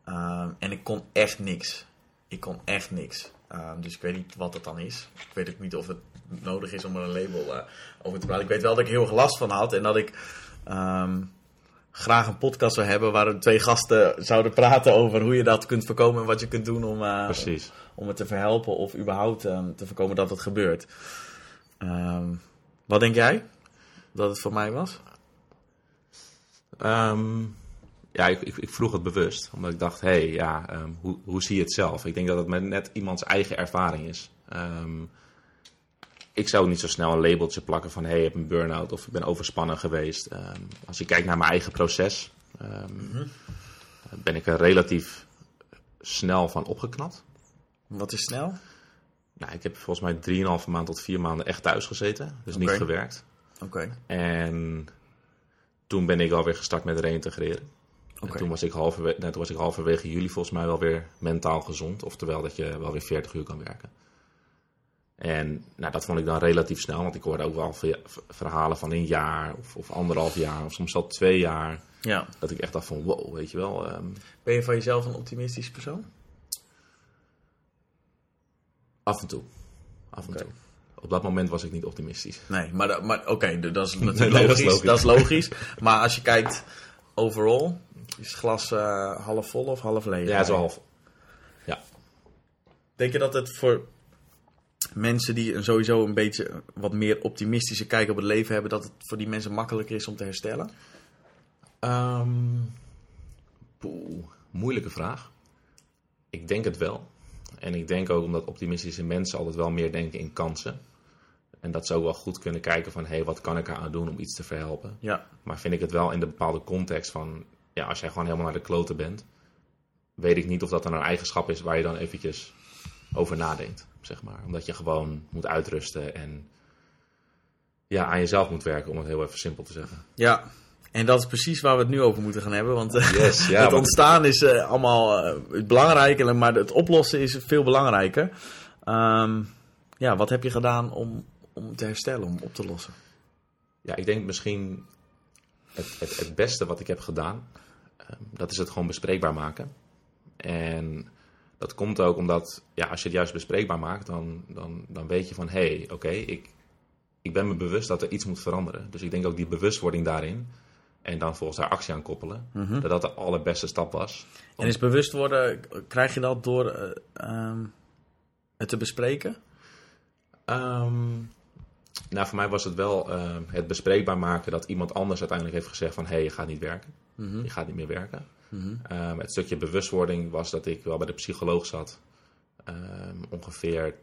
Ehm, en ik kon echt niks. Ik kon echt niks. Dus ik weet niet wat dat dan is. Ik weet ook niet of het nodig is om er een label eh, over te praten. Ik weet wel dat ik heel erg last van had en dat ik ehm, graag een podcast zou hebben waar twee gasten zouden praten over hoe je dat kunt voorkomen en wat je kunt doen om, eh, om het te verhelpen of überhaupt ehm, te voorkomen dat het gebeurt. Ehm, wat denk jij dat het voor mij was? Ehm, ja, ik, ik, ik vroeg het bewust, omdat ik dacht, hé, hey, ja, hoe, hoe zie je het zelf? Ik denk dat het met net iemands eigen ervaring is. Ik zou niet zo snel een labeltje plakken van, hé, hey, ik heb een burn-out of ik ben overspannen geweest. Ehm, als je kijkt naar mijn eigen proces, ehm, ben ik er relatief snel van opgeknapt. Wat is snel? Nou, ik heb volgens mij 3,5 maand tot 4 maanden echt thuis gezeten, dus niet gewerkt. Oké. En toen ben ik alweer gestart met reïntegreren. Oké. En toen was, ik halverwege, nee, toen was ik halverwege juli volgens mij wel weer mentaal gezond. Oftewel dat je wel weer 40 uur kan werken. En nou, dat vond ik dan relatief snel. Want ik hoorde ook wel ver- verhalen van een jaar of, of anderhalf jaar. Of soms al twee jaar. Ja. Dat ik echt dacht van wow, weet je wel. ehm, Ben je van jezelf een optimistisch persoon? af en toe. af en toe. Op dat moment was ik niet optimistisch. Nee, maar, maar oké, dat is natuurlijk Nee, dat is logisch, logisch. dat is logisch. Maar als je kijkt overall, is het glas eh, half vol of half leeg? Ja, het is wel half. Ja. Denk je dat het voor mensen die sowieso een beetje wat meer optimistische kijk op het leven hebben, dat het voor die mensen makkelijker is om te herstellen? Ehm, poeh, moeilijke vraag. Ik denk het wel. En ik denk ook omdat optimistische mensen altijd wel meer denken in kansen. En dat ze ook wel goed kunnen kijken van, hé, hey, wat kan ik eraan doen om iets te verhelpen? Ja, Maar vind ik het wel in de bepaalde context van, ja, als jij gewoon helemaal naar de kloten bent, weet ik niet of dat dan een eigenschap is waar je dan eventjes over nadenkt, zeg maar. Omdat je gewoon moet uitrusten en ja, aan jezelf moet werken, om het heel even simpel te zeggen. ja. En dat is precies waar we het nu over moeten gaan hebben. Want eh, Yes, ja, het ontstaan is eh, allemaal eh, het belangrijke, maar het oplossen is veel belangrijker. Ehm, ja, wat heb je gedaan om, om te herstellen, om op te lossen? Ja, ik denk misschien het, het, het beste wat ik heb gedaan, ehm, dat is het gewoon bespreekbaar maken. En dat komt ook omdat, ja, als je het juist bespreekbaar maakt, dan, dan, dan weet je van, hé, hey, oké, ik, ik ben me bewust dat er iets moet veranderen. Dus ik denk ook die bewustwording daarin, en dan volgens daar actie aan koppelen, dat dat de allerbeste stap was. En is bewust worden, krijg je dat door eh, ehm, het te bespreken? Ehm, nou, voor mij was het wel ehm, het bespreekbaar maken dat iemand anders uiteindelijk heeft gezegd van... hé, hey, je gaat niet werken. Je gaat niet meer werken. Ehm, het stukje bewustwording was dat ik wel bij de psycholoog zat. Ehm, ongeveer...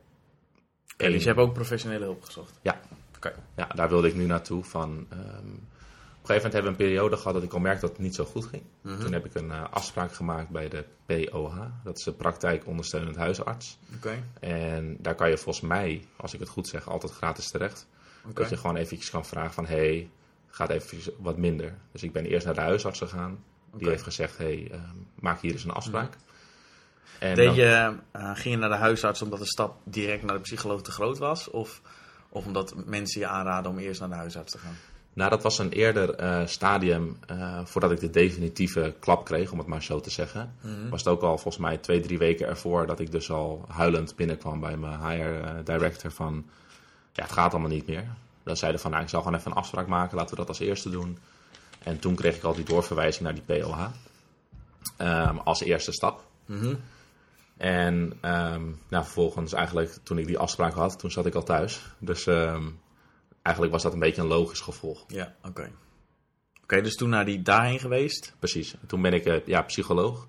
Één- dus je hebt ook professionele hulp gezocht? Ja, ja, daar wilde ik nu naartoe. Van, ehm, op een gegeven moment hebben we een periode gehad dat ik al merkte dat het niet zo goed ging. Toen heb ik een eh, afspraak gemaakt bij de POH. Dat is de praktijk ondersteunend huisarts. Oké. En daar kan je volgens mij, als ik het goed zeg, altijd gratis terecht. Dat je gewoon eventjes kan vragen van, hé, hey, gaat even wat minder. Dus ik ben eerst naar de huisarts gegaan. Die heeft gezegd, hey, ehm, maak hier eens een afspraak. En Deed dan- je, eh, ging je naar de huisarts omdat de stap direct naar de psycholoog te groot was? Of, of omdat mensen je aanraden om eerst naar de huisarts te gaan? Nou, dat was een eerder eh, stadium eh, voordat ik de definitieve klap kreeg, om het maar zo te zeggen. Was het ook al volgens mij twee, drie weken ervoor dat ik dus al huilend binnenkwam bij mijn HR-director van, ja, het gaat allemaal niet meer. Dat zeiden van, nou, ik zal gewoon even een afspraak maken, laten we dat als eerste doen. En toen kreeg ik al die doorverwijzing naar die POH ehm, als eerste stap. En ehm, nou, vervolgens eigenlijk, toen ik die afspraak had, toen zat ik al thuis. Dus ehm, eigenlijk was dat een beetje een logisch gevolg. Ja, oké. Oké, dus toen naar die daarheen geweest. Precies. Toen ben ik eh, ja, psycholoog.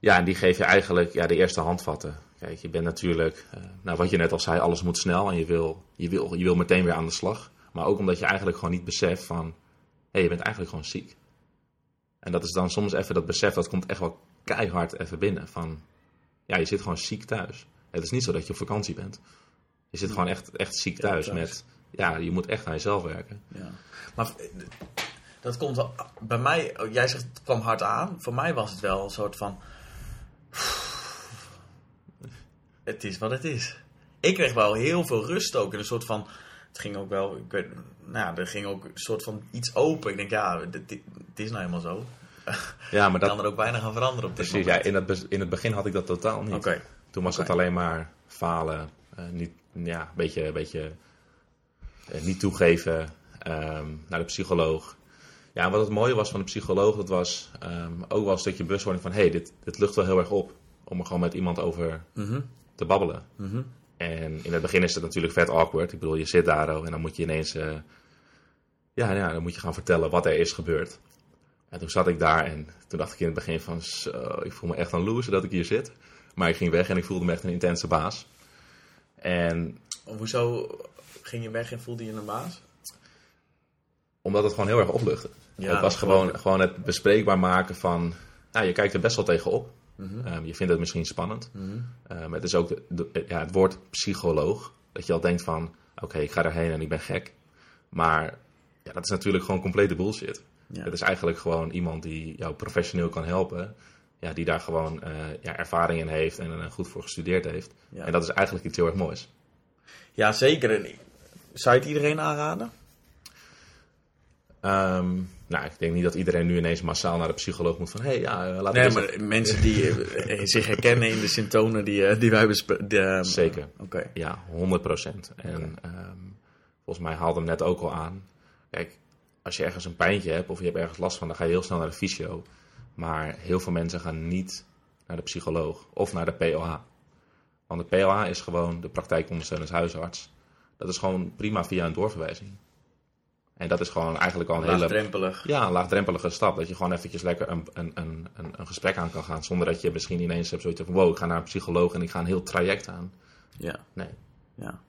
Ja, en die geef je eigenlijk ja, de eerste handvatten. Kijk, je bent natuurlijk, eh, nou, wat je net al zei, alles moet snel en je wil, je, wil, je wil meteen weer aan de slag. Maar ook omdat je eigenlijk gewoon niet beseft van, hé, je bent eigenlijk gewoon ziek. En dat is dan soms even dat besef, dat komt echt wel keihard even binnen. Van, ja, je zit gewoon ziek thuis. Het is niet zo dat je op vakantie bent. Je zit gewoon echt, echt ziek thuis, thuis. met, ja, je moet echt aan jezelf werken. Ja. Maar eh, dat komt wel bij mij. oh, Jij zegt het kwam hard aan. Voor mij was het wel een soort van. Het is wat het is. Ik kreeg wel heel veel rust ook. En een soort van. Het ging ook wel. Ik weet, nou, ja, er ging ook een soort van iets open. Ik denk, ja, dit, dit- het is nou helemaal zo. Ja, maar Ik kan dat, er ook weinig aan veranderen op dit precies, ja, moment. in, het, in het begin had ik dat totaal niet. Toen was het alleen maar falen, eh, niet, ja, een beetje, beetje eh, niet toegeven ehm, naar de psycholoog. Ja, wat het mooie was van de psycholoog, dat was ehm, ook wel een stukje bewustwording van... hé, hey, dit, dit lucht wel heel erg op om er gewoon met iemand over Mhm. te babbelen. Mhm. En in het begin is het natuurlijk vet awkward. Ik bedoel, je zit daar oh, en dan moet je ineens... eh, ja, ja, dan moet je gaan vertellen wat er is gebeurd. En toen zat ik daar en toen dacht ik in het begin van... Zo, ik voel me echt een loser dat ik hier zit. Maar ik ging weg en ik voelde me echt een intense baas. En Hoezo ging je weg en voelde je een baas? omdat het gewoon heel erg opluchtte. Ja, het was gewoon- gewoon, het bespreekbaar maken van... Nou, je kijkt er best wel Mhm. Ehm, je vindt het misschien spannend. Ehm, het is ook de- de- ja, het woord psycholoog. Dat je al denkt van... Oké, ik ga daarheen en ik ben gek. Maar ja, dat is natuurlijk gewoon complete bullshit. Ja. Het is eigenlijk gewoon iemand die jou professioneel kan helpen. Ja, die daar gewoon eh, ja, ervaring in heeft en er goed voor gestudeerd heeft. Ja. En dat is eigenlijk iets heel erg moois. Ja, zeker. En Zou je het iedereen aanraden? Ehm, nou, ik denk niet dat iedereen nu ineens massaal naar de psycholoog moet van... hé, hey, ja, eh, laten Nee, maar mensen die eh, zich herkennen in de symptomen die, eh, die wij bespreken. Zeker. Oké. Ja, 100 procent. En ehm, volgens mij haalde hem net ook al aan. Kijk, als je ergens een pijntje hebt of je hebt ergens last van, dan ga je heel snel naar de fysio. Maar heel veel mensen gaan niet naar de psycholoog of naar de POH. Want de POH is gewoon de praktijkondersteunend huisarts. Dat is gewoon prima via een doorverwijzing. En dat is gewoon eigenlijk al een hele Laagdrempelig. ja, een laagdrempelige stap. Dat je gewoon eventjes lekker een, een, een, een, een gesprek aan kan gaan. Zonder dat je misschien ineens hebt zoiets van... wow, ik ga naar een psycholoog en ik ga een heel traject aan. Ja. Nee. Ja.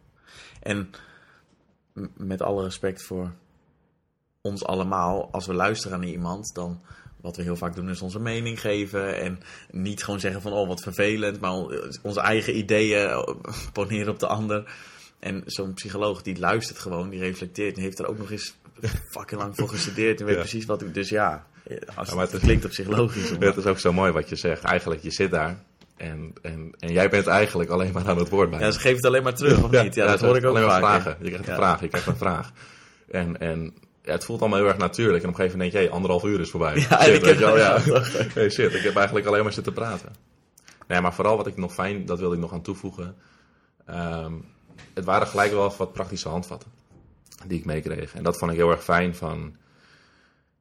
En met alle respect voor ons allemaal, als we luisteren naar iemand, dan wat we heel vaak doen is onze mening geven en niet gewoon zeggen van oh wat vervelend, maar onze eigen ideeën eh, poneren op de ander. En zo'n psycholoog die luistert gewoon, die reflecteert en heeft er ook nog eens fucking lang voor gestudeerd en weet Ja. precies wat. Dus ja, als Ja, maar het, het- klinkt op zich logisch. Het is ook zo mooi wat je zegt. Eigenlijk, je zit daar en, en, en jij bent eigenlijk alleen maar aan het woord bij. Ja, ze geven het alleen maar terug, of niet? Ja, dat hoor ik ook alleen maar vaak. vragen. Je krijgt een Ja. vraag, je krijgt een vraag. En, en ja, het voelt allemaal heel erg natuurlijk. En op een gegeven moment denk je, hey, anderhalf uur is voorbij. Ja, shit, ik heb- wel, ja. ja. Hey, shit, ik heb eigenlijk alleen maar zitten praten. Nee, maar vooral wat ik nog fijn, dat wilde ik nog aan toevoegen. Ehm, het waren gelijk wel wat praktische handvatten die ik meekreeg. En dat vond ik heel erg fijn van...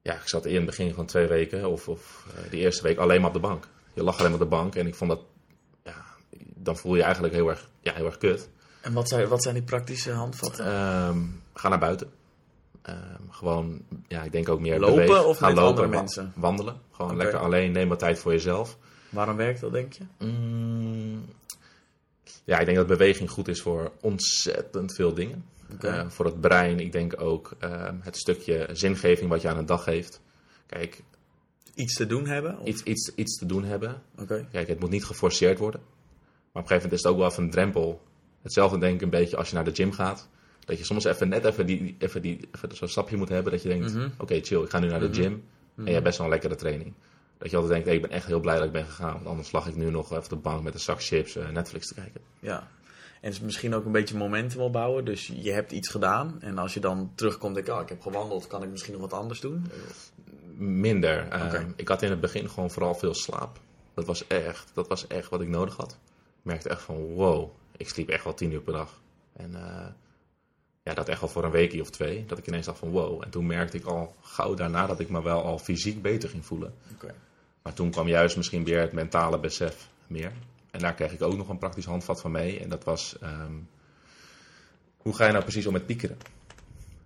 Ja, ik zat in het begin van twee weken, of, of eh, die eerste week, alleen maar op de bank. Je lag alleen maar op de bank en ik vond dat... Ja, dan voel je je eigenlijk heel erg, ja, heel erg kut. En wat zijn, wat zijn die praktische handvatten? Ehm, ga naar buiten. Ehm, gewoon, ja, ik denk ook meer Lopen bewegen. of Ga met lopen, mensen? Wandelen. Gewoon lekker alleen, neem wat tijd voor jezelf. Waarom werkt dat, denk je? Mm, ja, ik denk dat beweging goed is voor ontzettend veel dingen. Eh, voor het brein, ik denk ook ehm, het stukje zingeving wat je aan een dag geeft. Kijk, Iets te doen hebben? Of- iets, iets, iets te doen hebben. Kijk, het moet niet geforceerd worden. Maar op een gegeven moment is het ook wel even een drempel. Hetzelfde denk ik een beetje als je naar de gym gaat. Dat je soms even net even, die, even, die, even zo'n stapje moet hebben. Dat je denkt, Mhm. oké chill, ik ga nu naar de gym. En je hebt best wel een lekkere training. Dat je altijd denkt, hey, ik ben echt heel blij dat ik ben gegaan. Want anders lag ik nu nog even op de bank met een zak chips eh, Netflix te kijken. Ja. En is misschien ook een beetje momentum opbouwen. Dus je hebt iets gedaan. En als je dan terugkomt, denk ik, oh, ik heb gewandeld. Kan ik misschien nog wat anders doen? Minder. Eh, Oké. Ik had in het begin gewoon vooral veel slaap. Dat was echt, dat was echt wat ik nodig had. Ik merkte echt van, wow, ik sliep echt wel tien uur per dag. En eh, ja, dat echt al voor een weekje of twee. Dat ik ineens dacht van, wow. En toen merkte ik al gauw daarna dat ik me wel al fysiek beter ging voelen. Maar toen kwam juist misschien weer het mentale besef meer. En daar kreeg ik ook nog een praktisch handvat van mee. En dat was, ehm, hoe ga je nou precies om met piekeren?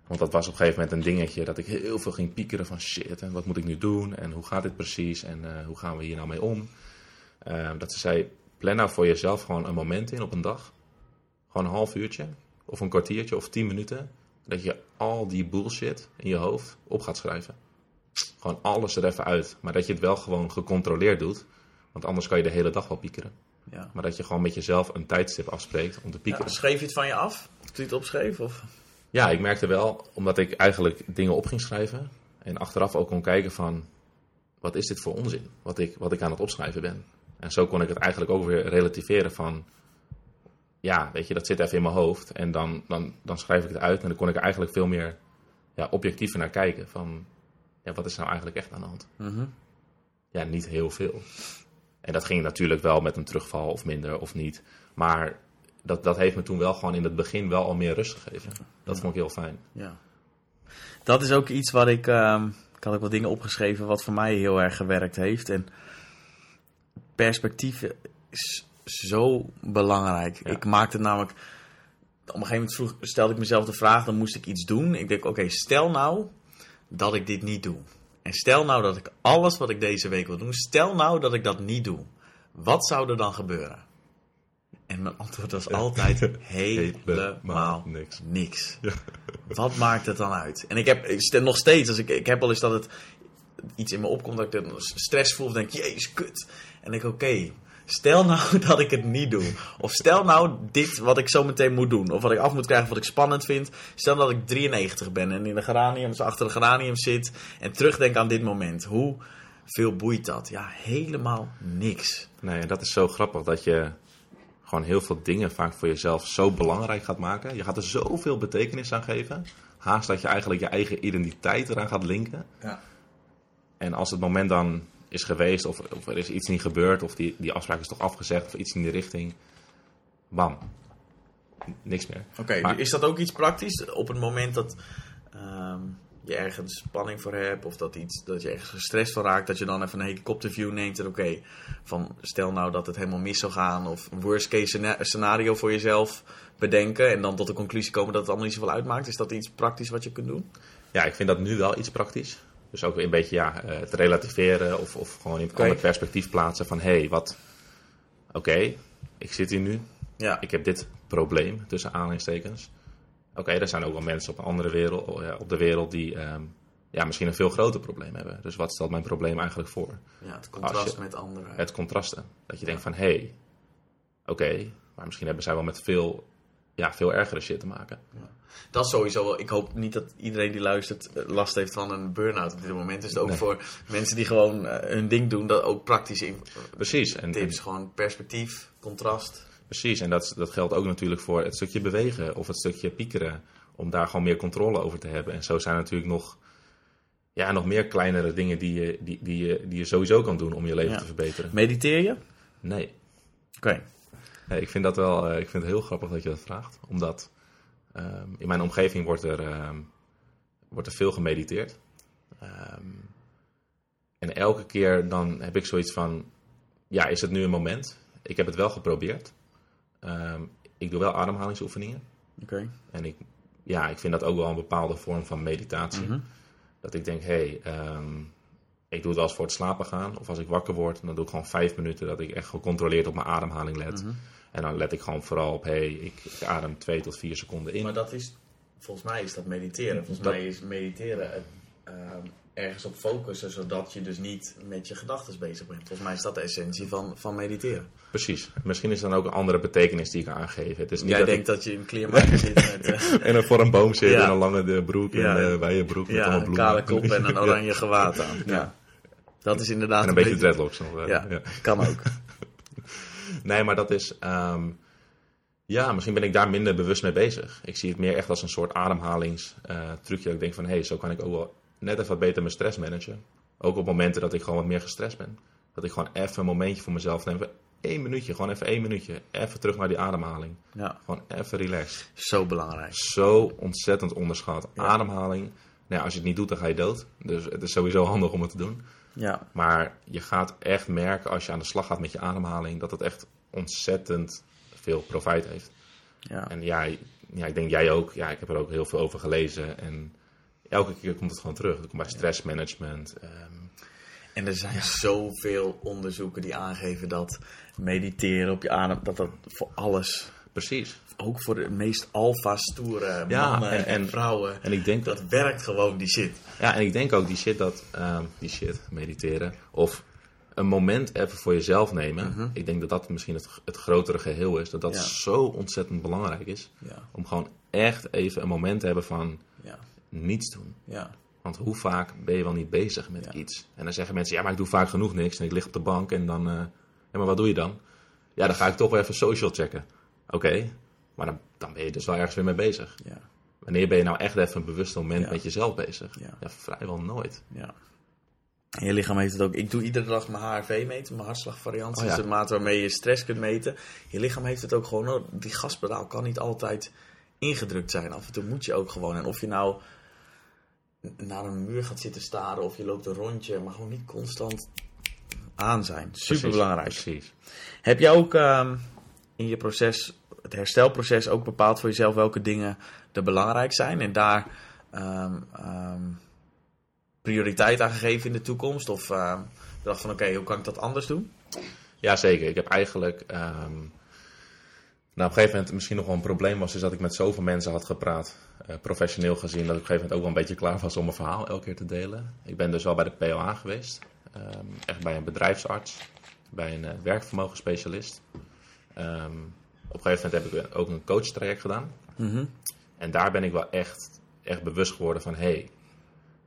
Want dat was op een gegeven moment een dingetje dat ik heel veel ging piekeren van shit. En wat moet ik nu doen? En hoe gaat dit precies? En eh, hoe gaan we hier nou mee om? Ehm, dat ze zei, plan nou voor jezelf gewoon een moment in op een dag. Gewoon een half uurtje. Of een kwartiertje of tien minuten. Dat je al die bullshit in je hoofd op gaat schrijven. Gewoon alles er even uit. Maar dat je het wel gewoon gecontroleerd doet. Want anders kan je de hele dag wel piekeren. Ja. Maar dat je gewoon met jezelf een tijdstip afspreekt om te Ja, piekeren. schreef je het van je af? Toen je het opschreef? Of? Ja, ik merkte wel, omdat ik eigenlijk dingen op ging schrijven. En achteraf ook kon kijken van, wat is dit voor onzin? Wat ik, wat ik aan het opschrijven ben. En zo kon ik het eigenlijk ook weer relativeren van, ja, weet je, dat zit even in mijn hoofd. En dan, dan, dan schrijf ik het uit en dan kon ik er eigenlijk veel meer ja, objectiever naar kijken. Van, ja, wat is nou eigenlijk echt aan de hand? Mhm. Ja, niet heel veel. En dat ging natuurlijk wel met een terugval of minder of niet. Maar dat, dat heeft me toen wel gewoon in het begin wel al meer rust gegeven. Dat vond ik heel fijn. Ja. Dat is ook iets wat ik... ehm, ik had ook wat dingen opgeschreven wat voor mij heel erg gewerkt heeft. En perspectief is zo belangrijk. Ja. Ik maakte het namelijk... Op een gegeven moment vroeg, stelde ik mezelf de vraag, dan moest ik iets doen. Ik denk, oké, stel nou dat ik dit niet doe. En stel nou dat ik alles wat ik deze week wil doen, stel nou dat ik dat niet doe. Wat zou er dan gebeuren? En mijn antwoord was altijd helemaal niks. niks. Wat maakt het dan uit? En ik heb ik nog steeds, als ik, ik heb wel eens dat het iets in me opkomt dat ik stress voel of denk, jezus, kut. En ik, oké, stel nou dat ik het niet doe. Of stel nou dit wat ik zo meteen moet doen. Of wat ik af moet krijgen, wat ik spannend vind. Stel dat ik 93 ben en in de geraniums, achter de geranium zit en terugdenk aan dit moment. Hoe veel boeit dat? Ja, helemaal niks. Nee, en dat is zo grappig dat je gewoon heel veel dingen vaak voor jezelf zo belangrijk gaat maken. Je gaat er zoveel betekenis aan geven. haast dat je eigenlijk je eigen identiteit eraan gaat linken. Ja. En als het moment dan is geweest, of, of er is iets niet gebeurd, of die, die afspraak is toch afgezegd, of iets in die richting, bam. Niks meer. Oké, Maar- is dat ook iets praktisch? Op het moment dat ehm, je ergens spanning voor hebt, of dat, iets, dat je ergens gestrest van raakt, dat je dan even een helikopterview neemt en oké, van stel nou dat het helemaal mis zou gaan, of een worst case scena- scenario voor jezelf bedenken en dan tot de conclusie komen dat het allemaal niet zoveel uitmaakt. Is dat iets praktisch wat je kunt doen? Ja, ik vind dat nu wel iets praktisch. Dus ook een beetje ja, eh, het relativeren of, of gewoon in een Oké. ander perspectief plaatsen van hé, hey, wat. Oké, ik zit hier nu. Ja, Ik heb dit probleem, tussen aanhalingstekens. Oké, er zijn ook wel mensen op een andere wereld, ja, op de wereld die ehm, ja, misschien een veel groter probleem hebben. Dus wat stelt mijn probleem eigenlijk voor? ja het contrast je- met anderen. Het contrasten. Dat je denkt van hé, hey, oké, maar misschien hebben zij wel met veel, ja, veel ergere shit te maken. Dat is sowieso wel. Ik hoop niet dat iedereen die luistert eh, last heeft van een burn-out op dit moment. Dus ook Nee. voor mensen die gewoon eh, hun ding doen, dat ook praktische in- Precies. En, en- tips. Gewoon perspectief, contrast. precies. en dat, dat geldt ook natuurlijk voor het stukje bewegen of het stukje piekeren. Om daar gewoon meer controle over te hebben. En zo zijn er natuurlijk nog, ja, nog meer kleinere dingen die je, die, die, je, die je sowieso kan doen om je leven Ja. te verbeteren. Mediteer je? Oké. Nee. Ik vind dat wel eh, ik vind het heel grappig dat je dat vraagt. Omdat ehm, in mijn omgeving wordt er, ehm, wordt er veel gemediteerd. Ehm, en elke keer dan heb ik zoiets van... Ja, is het nu een moment? Ik heb het wel geprobeerd. Ik doe wel ademhalingsoefeningen. Oké. En ik, ja, ik vind dat ook wel een bepaalde vorm van meditatie. Mhm. Dat ik denk, hé, hey, ik doe het eens voor het slapen gaan. Of als ik wakker word, dan doe ik gewoon vijf minuten dat ik echt gecontroleerd op mijn ademhaling let. Mhm. En dan let ik gewoon vooral op, hé, hey, ik, ik adem twee tot vier seconden in. Maar dat is, volgens mij is dat mediteren. Volgens Dat- mij is mediteren het, ehm, ergens op focussen, zodat je dus niet met je gedachten bezig bent. Volgens mij is dat de essentie van, van mediteren. Precies. Misschien is dan ook een andere betekenis die ik aangeef. Het is niet Jij dat denkt dat je in kleermaker zit met eh, ik en er voor een boom zit Ja. en een lange broek Ja. en een wijde broek met ja, allemaal een bloemen. kale kop en een oranje gewaad aan. Ja. Dat is inderdaad En een beetje dreadlocks nog. Ja. kan ook. Nee, maar dat is. ehm, ja, misschien ben ik daar minder bewust mee bezig. Ik zie het meer echt als een soort ademhalingstrucje. dat ik denk van hé, hey, zo kan ik ook wel net even wat beter mijn stress managen. Ook op momenten dat ik gewoon wat meer gestrest ben. Dat ik gewoon even een momentje voor mezelf neem. Één minuutje, gewoon even één minuutje. Even terug naar die ademhaling. Ja, Gewoon even relax. zo belangrijk. Zo ontzettend onderschat. Ademhaling. Nou, als je het niet doet, dan ga je dood. Dus het is sowieso handig om het te doen. Ja, Maar je gaat echt merken als je aan de slag gaat met je ademhaling, dat het echt ontzettend veel profijt heeft. ja. En ja, ja, ik denk jij ook. Ja, ik heb er ook heel veel over gelezen. En elke keer komt het gewoon terug. Het komt bij stressmanagement. ehm, En er zijn zoveel onderzoeken die aangeven dat mediteren op je adem, dat dat voor alles, precies. Ook voor de meest alfa stoere Ja, mannen en, en- en- vrouwen, En ik denk dat. dat werkt gewoon die shit. Ja, en ik denk ook die shit dat. ehm, die shit, mediteren. Of een moment even voor jezelf nemen. Ik denk dat dat misschien het, het grotere geheel is. Dat dat Ja. zo ontzettend belangrijk is. Ja, Om gewoon echt even een moment te hebben van ja, niets doen. ja. Want hoe vaak ben je wel niet bezig met iets? En dan zeggen mensen, ja, maar ik doe vaak genoeg niks. En ik lig op de bank en dan... eh, ja, maar wat doe je dan? Ja, dan ga ik toch wel even social checken. Oké, maar dan, dan ben je dus wel ergens weer mee bezig. ja. Wanneer ben je nou echt even een bewust moment Ja. met jezelf bezig? Ja. Ja, vrijwel nooit. Ja. En je lichaam heeft het ook. Ik doe iedere dag mijn HRV meten, mijn hartslagvariant. Oh ja. is de maat waarmee je stress kunt meten. Je lichaam heeft het ook gewoon nodig. Die gaspedaal kan niet altijd ingedrukt zijn. Af en toe moet je ook gewoon. En of je nou naar een muur gaat zitten staren of je loopt een rondje, maar gewoon niet constant aan zijn. Super belangrijk. Precies. Heb jij ook ehm, in je proces, het herstelproces, ook bepaald voor jezelf welke dingen er belangrijk zijn? En daar ehm, ehm, prioriteit aan gegeven in de toekomst? Of ehm dacht van oké, hoe kan ik dat anders doen? Ja, zeker. Ik heb eigenlijk... ehm, nou, op een gegeven moment misschien nog wel een probleem was... is dat ik met zoveel mensen had gepraat, eh, professioneel gezien... dat ik op een gegeven moment ook wel een beetje klaar was om mijn verhaal elke keer te delen. Ik ben dus wel bij de POA geweest. echt bij een bedrijfsarts. Bij een eh, werkvermogensspecialist. Een gegeven moment heb ik ook een coachtraject gedaan. En daar ben ik wel echt, echt bewust geworden van... hey,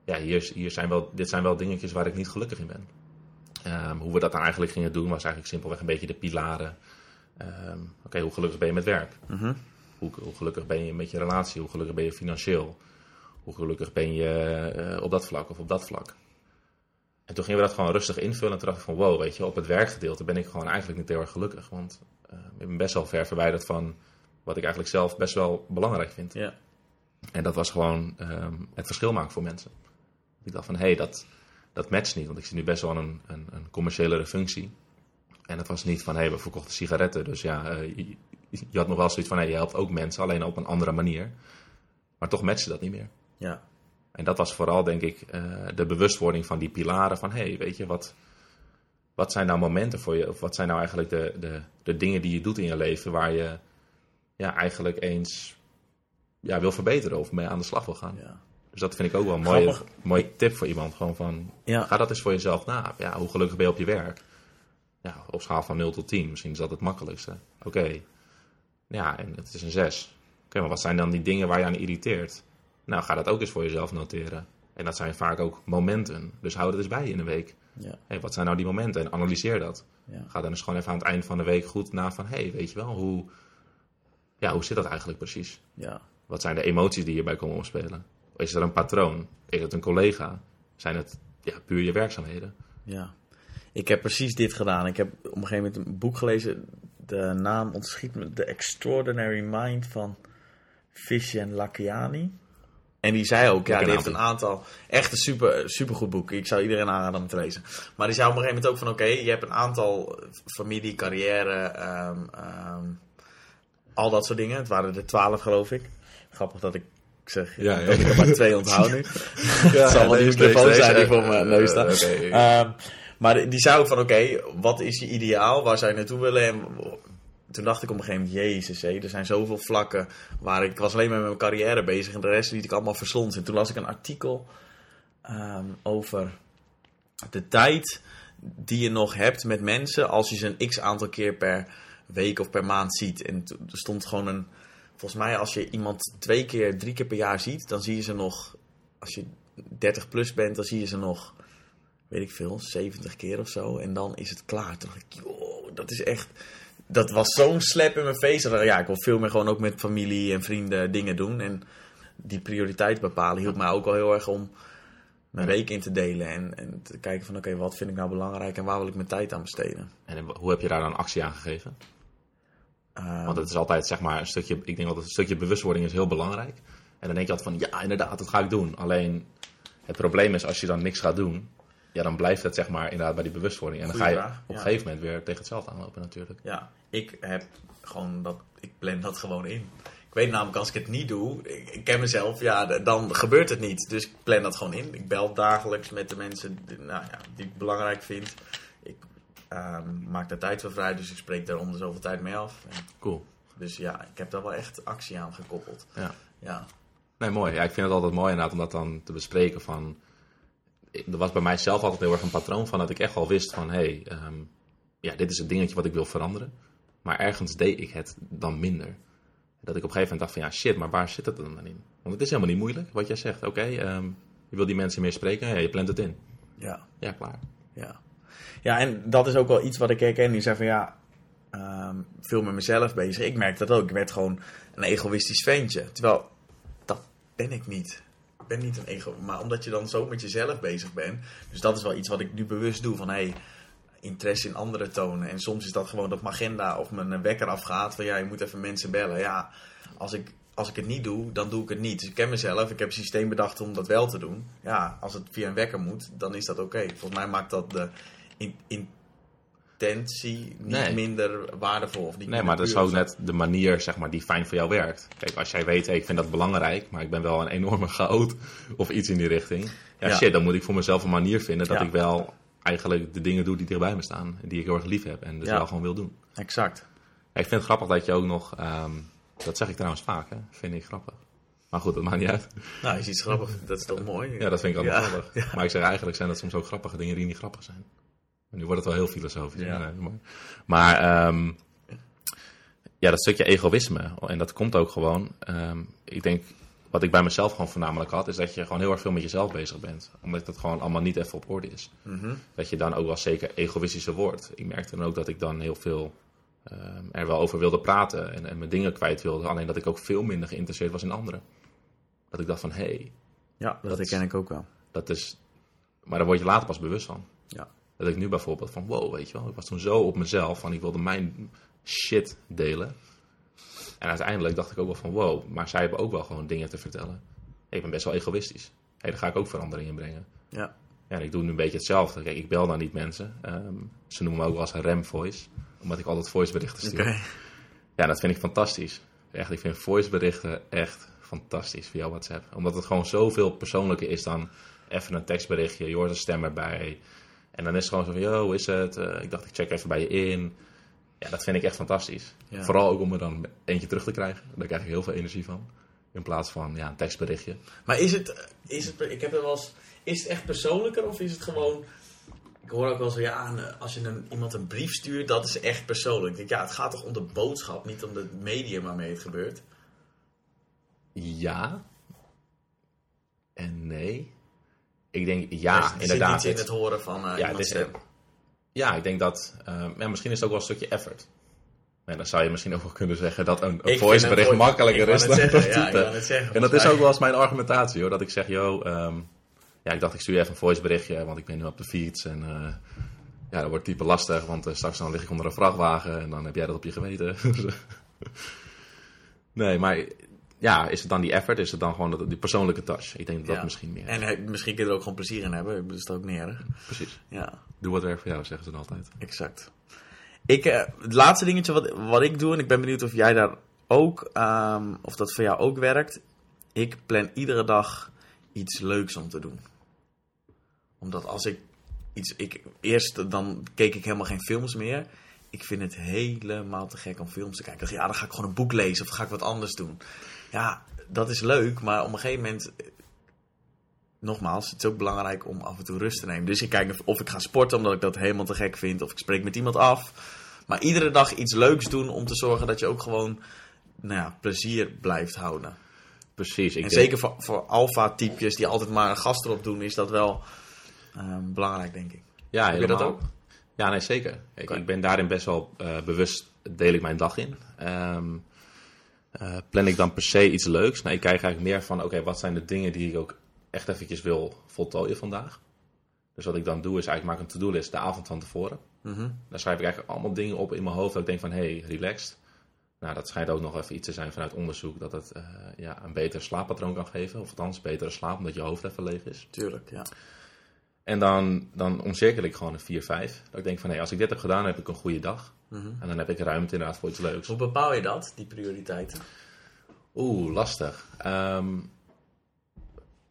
ja, hier, hier zijn wel, dit zijn wel dingetjes waar ik niet gelukkig in ben. Ehm, hoe we dat dan eigenlijk gingen doen, was eigenlijk simpelweg een beetje de pilaren. Ehm, Oké, hoe gelukkig ben je met werk? Mhm. Hoe, hoe gelukkig ben je met je relatie? Hoe gelukkig ben je financieel? hoe gelukkig ben je eh, op dat vlak of op dat vlak. En toen gingen we dat gewoon rustig invullen. En toen dacht ik van, wow, weet je, op het werkgedeelte ben ik gewoon eigenlijk niet heel erg gelukkig. Want ik ben best wel ver verwijderd van wat ik eigenlijk zelf best wel belangrijk vind. Ja. En dat was gewoon um, het verschil maken voor mensen. Ik dacht van, hé, hey, dat, dat matcht niet. Want ik zie nu best wel een, een, een commerciële functie. En het was niet van, hé, hey, we verkochten sigaretten. Dus ja, uh, je, je, had nog wel zoiets van, hé, hey, je helpt ook mensen, alleen op een andere manier. Maar toch matchte dat niet meer. Ja. En dat was vooral, denk ik, uh, de bewustwording van die pilaren. Van, hé, hey, weet je, wat, wat zijn nou momenten voor je? Of wat zijn nou eigenlijk de, de, de dingen die je doet in je leven... waar je ja, eigenlijk eens ja, wil verbeteren of mee aan de slag wil gaan. Ja. Dus dat vind ik ook wel een mooie, mooie tip voor iemand. Gewoon van, ja. ga dat eens voor jezelf na. Ja, hoe gelukkig ben je op je werk? Ja, op schaal van 0 tot 10. Misschien is dat het makkelijkste. Oké. Okay. Ja, en het is een 6. Oké, okay, maar wat zijn dan die dingen waar je aan irriteert? Nou, ga dat ook eens voor jezelf noteren. En dat zijn vaak ook momenten. Dus hou het eens bij in de week. Ja. Hey, wat zijn nou die momenten? En analyseer dat. Ja. Ga dan eens gewoon even aan het eind van de week goed na van... hey, weet je wel, hoe, ja, hoe zit dat eigenlijk precies? Ja. Wat zijn de emoties die hierbij komen opspelen? Is er een patroon? Is het een collega? Zijn het ja, puur je werkzaamheden? Ja. Ik heb precies dit gedaan. Ik heb op een gegeven moment een boek gelezen. De naam ontschiet me. The Extraordinary Mind van Vishen Lakiani. En die zei ook, ja, die heeft een aantal, echt een super, super goed boek. Ik zou iedereen aanraden om te lezen. Maar die zei op een gegeven moment ook van, oké, okay, je hebt een aantal familie, carrière, um, um, al dat soort dingen. Het waren er twaalf, geloof ik. Grappig dat ik zeg, ja, ja. dat ik er maar twee onthoud nu. ja, het zal wel microfoon zijn die voor mijn neus staat. Uh, okay. um, maar die zei ook van, oké, okay, wat is je ideaal? Waar zou je naartoe willen? En toen dacht ik op een gegeven moment, jezus, er zijn zoveel vlakken waar ik, was alleen maar met mijn carrière bezig en de rest liet ik allemaal verslonden. En toen las ik een artikel um, over de tijd die je nog hebt met mensen als je ze een x aantal keer per week of per maand ziet. En er stond gewoon een, volgens mij als je iemand twee keer, drie keer per jaar ziet, dan zie je ze nog, als je 30 plus bent, dan zie je ze nog, weet ik veel, 70 keer of zo. En dan is het klaar. Toen dacht ik, joh, dat is echt dat was zo'n slap in mijn face. Dat, ja, ik wil veel meer gewoon ook met familie en vrienden dingen doen. En die prioriteit bepalen hielp mij ook wel heel erg om mijn week in te delen. En, en te kijken van oké, okay, wat vind ik nou belangrijk en waar wil ik mijn tijd aan besteden. En hoe heb je daar dan actie aan gegeven? Um, Want het is altijd zeg maar een stukje, ik denk dat een stukje bewustwording is heel belangrijk. En dan denk je altijd van ja, inderdaad, dat ga ik doen. Alleen het probleem is als je dan niks gaat doen, ja, dan blijft het zeg maar inderdaad bij die bewustwording. En dan Goeie ga je vraag, op een ja. gegeven moment weer tegen hetzelfde aanlopen natuurlijk. Ja, ik heb gewoon dat, ik plan dat gewoon in. Ik weet namelijk, als ik het niet doe, ik, ik ken mezelf, ja, dan gebeurt het niet. Dus ik plan dat gewoon in. Ik bel dagelijks met de mensen die, nou ja, die ik belangrijk vind. Ik ehm, maak daar tijd voor vrij, dus ik spreek daar om de zoveel tijd mee af. En Cool. dus ja, ik heb daar wel echt actie aan gekoppeld. Ja. Ja, Nee, mooi. Ja, ik vind het altijd mooi inderdaad om dat dan te bespreken van... Er was bij mij zelf altijd heel erg een patroon van dat ik echt wel wist van... Hé, hey, ehm, ja, dit is het dingetje wat ik wil veranderen. Maar ergens deed ik het dan minder. Dat ik op een gegeven moment dacht van ja, shit, maar waar zit het dan dan in? Want het is helemaal niet moeilijk wat jij zegt. Oké, ehm, je wil die mensen meer spreken, ja, je plant het in. ja. Ja, klaar. Ja. ja, en dat is ook wel iets wat ik herken. Die zei van ja, ehm, veel met mezelf bezig. Ik merk dat ook. Ik werd gewoon een egoïstisch ventje. Terwijl, dat ben ik niet. Ik ben niet een ego. Maar omdat je dan zo met jezelf bezig bent. Dus dat is wel iets wat ik nu bewust doe. Van hé, hey, interesse in anderen tonen. En soms is dat gewoon dat mijn agenda of mijn wekker afgaat. Van ja, je moet even mensen bellen. Ja, als ik, als ik het niet doe, dan doe ik het niet. Dus ik ken mezelf. Ik heb een systeem bedacht om dat wel te doen. Ja, als het via een wekker moet, dan is dat oké. Volgens mij maakt dat de in- niet Nee. minder waardevol. Of niet Nee, maar dat is ook zo. net de manier zeg maar, die fijn voor jou werkt. Kijk, als jij weet, hey, ik vind dat belangrijk, maar ik ben wel een enorme chaot of iets in die richting. Ja, Ja. shit, dan moet ik voor mezelf een manier vinden dat Ja. ik wel eigenlijk de dingen doe die dichtbij me staan. Die ik heel erg lief heb en dus Ja. wel gewoon wil doen. Exact. Ik vind het grappig dat je ook nog, ehm, dat zeg ik trouwens vaak, hè, vind ik grappig. Maar goed, dat maakt niet uit. Nou, is iets grappig. Dat is toch mooi? Ja, dat vind ik altijd Ja. grappig. Ja. Maar ik zeg eigenlijk zijn dat soms ook grappige dingen die niet grappig zijn. Nu wordt het wel heel filosofisch. Ja. Maar maar ehm, ja, dat stukje egoïsme. En dat komt ook gewoon. ehm, ik denk, wat ik bij mezelf gewoon voornamelijk had, is dat je gewoon heel erg veel met jezelf bezig bent. Omdat dat gewoon allemaal niet even op orde is. Mhm. Dat je dan ook wel zeker egoïstischer wordt. Ik merkte dan ook dat ik dan heel veel ehm, er wel over wilde praten en, en mijn dingen kwijt wilde. Alleen dat ik ook veel minder geïnteresseerd was in anderen. Dat ik dacht van, hé, hey, Ja, dat, Dat herken ik ook wel. Dat is, maar daar word je later pas bewust van. Ja. Dat ik nu bijvoorbeeld van, wow, weet je wel, ik was toen zo op mezelf, van ik wilde mijn shit delen. En uiteindelijk dacht ik ook wel van, wow, maar zij hebben ook wel gewoon dingen te vertellen. Ik ben best wel egoïstisch. Hey, daar ga ik ook verandering in brengen. Ja. Ja, en ik doe nu een beetje hetzelfde. Kijk, ik bel dan niet mensen. Ehm, ze noemen me ook wel eens een rem-voice, omdat ik altijd voiceberichten stuur. Oké. Ja, dat vind ik fantastisch. Echt, ik vind voiceberichten echt fantastisch via WhatsApp. Omdat het gewoon zoveel persoonlijker is dan even een tekstberichtje. Je hoort een stem erbij. En dan is het gewoon zo van, yo, hoe is het? Eh, ik dacht, ik check even bij je in. Ja, dat vind ik echt fantastisch. Ja. Vooral ook om er dan eentje terug te krijgen. Daar krijg ik heel veel energie van. In plaats van ja, een tekstberichtje. Maar is het, is het, ik heb er wel eens, is het echt persoonlijker of is het gewoon, ik hoor ook wel zo, ja, als je een, iemand een brief stuurt, dat is echt persoonlijk. Ik denk, ja, het gaat toch om de boodschap, niet om het medium waarmee het gebeurt. Ja. En nee. Ik denk, ja, Er zit inderdaad. iets in Het- horen van eh Ja, iemands het is- stem. Ja, ik denk dat. eh, ja, misschien is het ook wel een stukje effort. En dan zou je misschien ook wel kunnen zeggen dat een, een voicebericht voice- makkelijker is dan zeggen, ja, zeggen, En dat is ook wel eens mijn argumentatie hoor. Dat ik zeg, yo, ehm, ja, ik dacht ik stuur je even een voiceberichtje, want ik ben nu op de fiets. En eh, ja, dat wordt typen lastig, want eh, straks dan lig ik onder een vrachtwagen en dan heb jij dat op je geweten. nee, maar ja, is het dan die effort? Is het dan gewoon die persoonlijke touch? Ik denk dat dat misschien meer is. En eh, misschien kun je er ook gewoon plezier in hebben, dat is het ook niet erg. Precies. Ja. Doe wat werkt voor jou, zeggen ze dan altijd. Exact. Ik, eh, het laatste dingetje wat, wat ik doe, en ik ben benieuwd of jij daar ook, ehm, of dat voor jou ook werkt. Ik plan iedere dag iets leuks om te doen. Omdat als ik iets, ik, eerst dan keek ik helemaal geen films meer. Ik vind het helemaal te gek om films te kijken. Ik dacht, ja, dan ga ik gewoon een boek lezen of ga ik wat anders doen. Ja, dat is leuk, maar op een gegeven moment nogmaals, het is ook belangrijk om af en toe rust te nemen. Dus ik kijk of- ik ga sporten omdat ik dat helemaal te gek vind. Of ik spreek met iemand af. Maar iedere dag iets leuks doen om te zorgen dat je ook gewoon nou ja, plezier blijft houden. Precies. Ik en denk- zeker voor, voor alfa-typjes die altijd maar een gast erop doen, is dat wel ehm, belangrijk, denk ik. Ja, Heb je dat ook? Ja, nee, zeker. Oké. Ik ben daarin best wel eh, bewust, deel ik mijn dag in. Ehm, eh, plan ik dan per se iets leuks? Nee, ik kijk eigenlijk meer van, oké, wat zijn de dingen die ik ook echt eventjes wil voltooien vandaag? Dus wat ik dan doe, is eigenlijk maak een to-do-list de avond van tevoren. Mhm. Dan schrijf ik eigenlijk allemaal dingen op in mijn hoofd dat ik denk van, hé, hey, relaxed. Nou, dat schijnt ook nog even iets te zijn vanuit onderzoek, dat het eh, ja, een beter slaappatroon kan geven. Of althans, betere slaap, omdat je hoofd even leeg is. Tuurlijk, ja. En dan, dan omcirkel ik gewoon een 4-5. Dat ik denk van, hé, als ik dit heb gedaan, heb ik een goede dag. Mhm. En dan heb ik ruimte inderdaad voor iets leuks. Hoe bepaal je dat, die prioriteiten? Oeh, lastig. Ehm,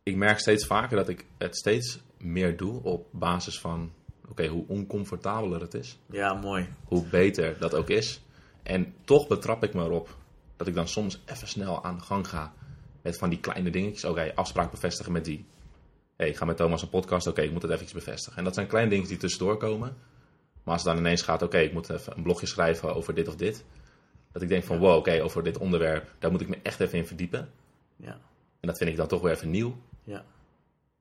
ik merk steeds vaker dat ik het steeds meer doe op basis van... Oké, hoe oncomfortabeler het is, Ja, mooi. hoe beter dat ook is. En toch betrap ik me erop dat ik dan soms even snel aan de gang ga met van die kleine dingetjes. Oké, afspraak bevestigen met die. Hey, ik ga met Thomas een podcast. Oké, ik moet het even bevestigen. En dat zijn kleine dingen die tussendoor komen. Maar als het dan ineens gaat, oké, ik moet even een blogje schrijven over dit of dit. Dat ik denk van, wow, oké, over dit onderwerp, daar moet ik me echt even in verdiepen. Ja, En dat vind ik dan toch weer even nieuw. ja,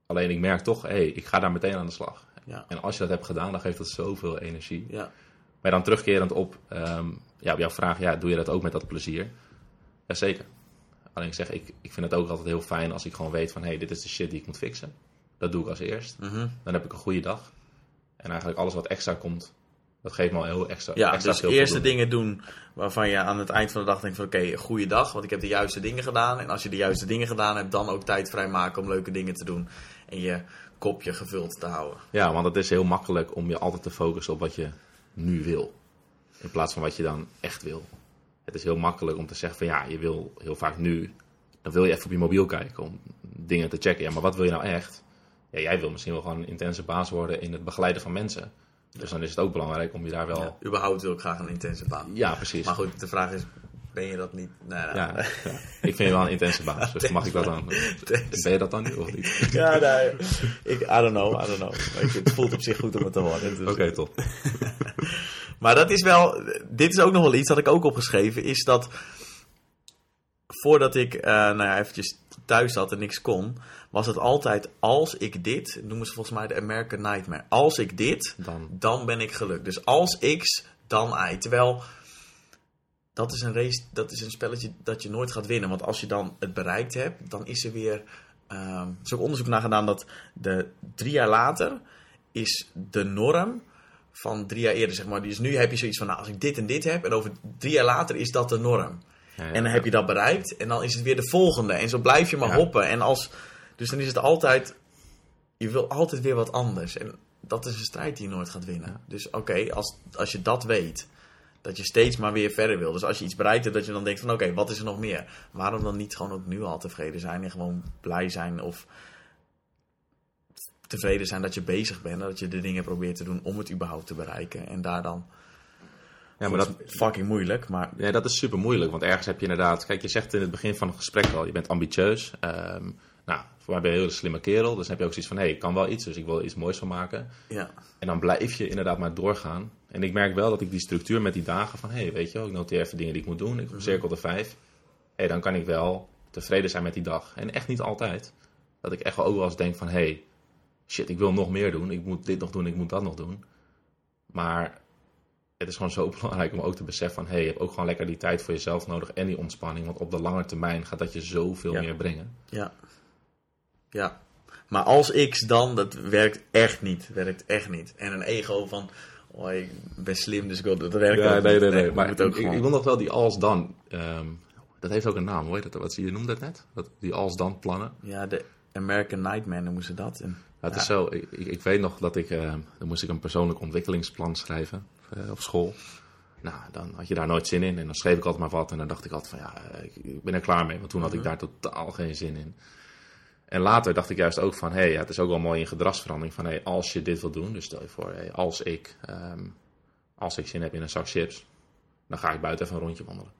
Alleen ik merk toch, hé, hey, ik ga daar meteen aan de slag. ja. En als je dat hebt gedaan, dan geeft dat zoveel energie. ja. Maar dan terugkerend op, ehm, ja, op jouw vraag, ja, doe je dat ook met dat plezier? Jazeker. Alleen ik zeg, ik, ik vind het ook altijd heel fijn als ik gewoon weet van, hé, hey, dit is de shit die ik moet fixen. Dat doe ik als eerst. Mhm. Dan heb ik een goede dag. En eigenlijk alles wat extra komt, dat geeft me al heel extra, Ja, extra dus veel eerste dingen doen waarvan je aan het eind van de dag denkt van oké, goede dag, want ik heb de juiste dingen gedaan. En als je de juiste dingen gedaan hebt, dan ook tijd vrijmaken om leuke dingen te doen. En je kopje gevuld te houden. Ja, want het is heel makkelijk om je altijd te focussen op wat je nu wil. In plaats van wat je dan echt wil. Het is heel makkelijk om te zeggen van ja, je wil heel vaak nu. Dan wil je even op je mobiel kijken om dingen te checken. Ja, maar wat wil je nou echt? Ja, jij wil misschien wel gewoon een intense baas worden in het begeleiden van mensen. Dus dan is het ook belangrijk om je daar wel... Ja, überhaupt wil ik graag een intense baan. Ja, precies. Maar goed, de vraag is, ben je dat niet? Nee, nee. Ja, ja. Ik vind je wel een intense baas, dus mag ik dat dan? Ben je dat dan nu of niet? Ja, nee. Ik, I don't know, I don't know. Ik- Het voelt op zich goed om het te horen. Dus- Oké, top. Maar dat is wel, dit is ook nog wel iets dat ik ook opgeschreven, is dat voordat ik eh nou ja, eventjes thuis zat en niks kon, was het altijd als ik dit, noemen ze volgens mij de American Nightmare, als ik dit, Dan. dan ben ik gelukt. Dus als X, dan Y. Terwijl dat is een race, dat is een spelletje dat je nooit gaat winnen. Want als je dan het bereikt hebt, dan is er weer ehm, er is ook onderzoek naar gedaan dat de drie jaar later is de norm van drie jaar eerder, zeg maar. Dus nu heb je zoiets van, nou, als ik dit en dit heb, en over drie jaar later is dat de norm. Ja, ja, En dan heb je dat bereikt en dan is het weer de volgende. En zo blijf je maar Ja. hoppen. En als, dus dan is het altijd, je wil altijd weer wat anders. En dat is een strijd die je nooit gaat winnen. Dus oké, als, als je dat weet, dat je steeds maar weer verder wil. Dus als je iets bereikt hebt, dat je dan denkt van oké, wat is er nog meer? Waarom dan niet gewoon ook nu al tevreden zijn en gewoon blij zijn of tevreden zijn dat je bezig bent. Dat je de dingen probeert te doen om het überhaupt te bereiken. En daar dan, ja, maar dat, fucking moeilijk, maar Ja, dat is super moeilijk, want ergens heb je inderdaad... Kijk, je zegt in het begin van het gesprek al, je bent ambitieus. Ehm, nou, mij ben je een hele slimme kerel. Dus dan heb je ook zoiets van, hé, hey, ik kan wel iets, dus ik wil er iets moois van maken. ja. En dan blijf je inderdaad maar doorgaan. En ik merk wel dat ik die structuur met die dagen van... hé, hey, weet je wel, ik noteer even dingen die ik moet doen. Ik cirkel de vijf. Hé, dan kan ik wel tevreden zijn met die dag. En echt niet altijd. Dat ik echt wel ook wel eens denk van... hé, hey, shit, ik wil nog meer doen. Ik moet dit nog doen, ik moet dat nog doen. Maar het is gewoon zo belangrijk om ook te beseffen van... hé, hey, je hebt ook gewoon lekker die tijd voor jezelf nodig en die ontspanning. Want op de lange termijn gaat dat je zoveel Ja. meer brengen. Ja. Ja. Maar als X dan, dat werkt echt niet. Werkt echt niet. En een ego van, oh, ik ben slim, dus ik wil dat werkt Ja, nee, nee, nee. je Maar ik, ik wil nog wel die als dan. ehm, dat heeft ook een naam, hoe heet dat? Wat zie je noemde dat net? Dat, die als dan plannen. Ja, de American Nightmare noemen ze dat. En, Ja, het Ja. is zo. Ik, ik, weet nog dat ik. ehm, dan moest ik een persoonlijk ontwikkelingsplan schrijven eh, op school. Nou, dan had je daar nooit zin in. En dan schreef ik altijd maar wat. En dan dacht ik altijd van ja, eh, ik, ik ben er klaar mee. Want toen had ik daar totaal geen zin in. En later dacht ik juist ook van, hé, hey, ja, het is ook wel mooi in gedragsverandering van, hé, hey, als je dit wil doen, dus stel je voor, hey, als ik, ehm, als ik zin heb in een zak chips, dan ga ik buiten even een rondje wandelen.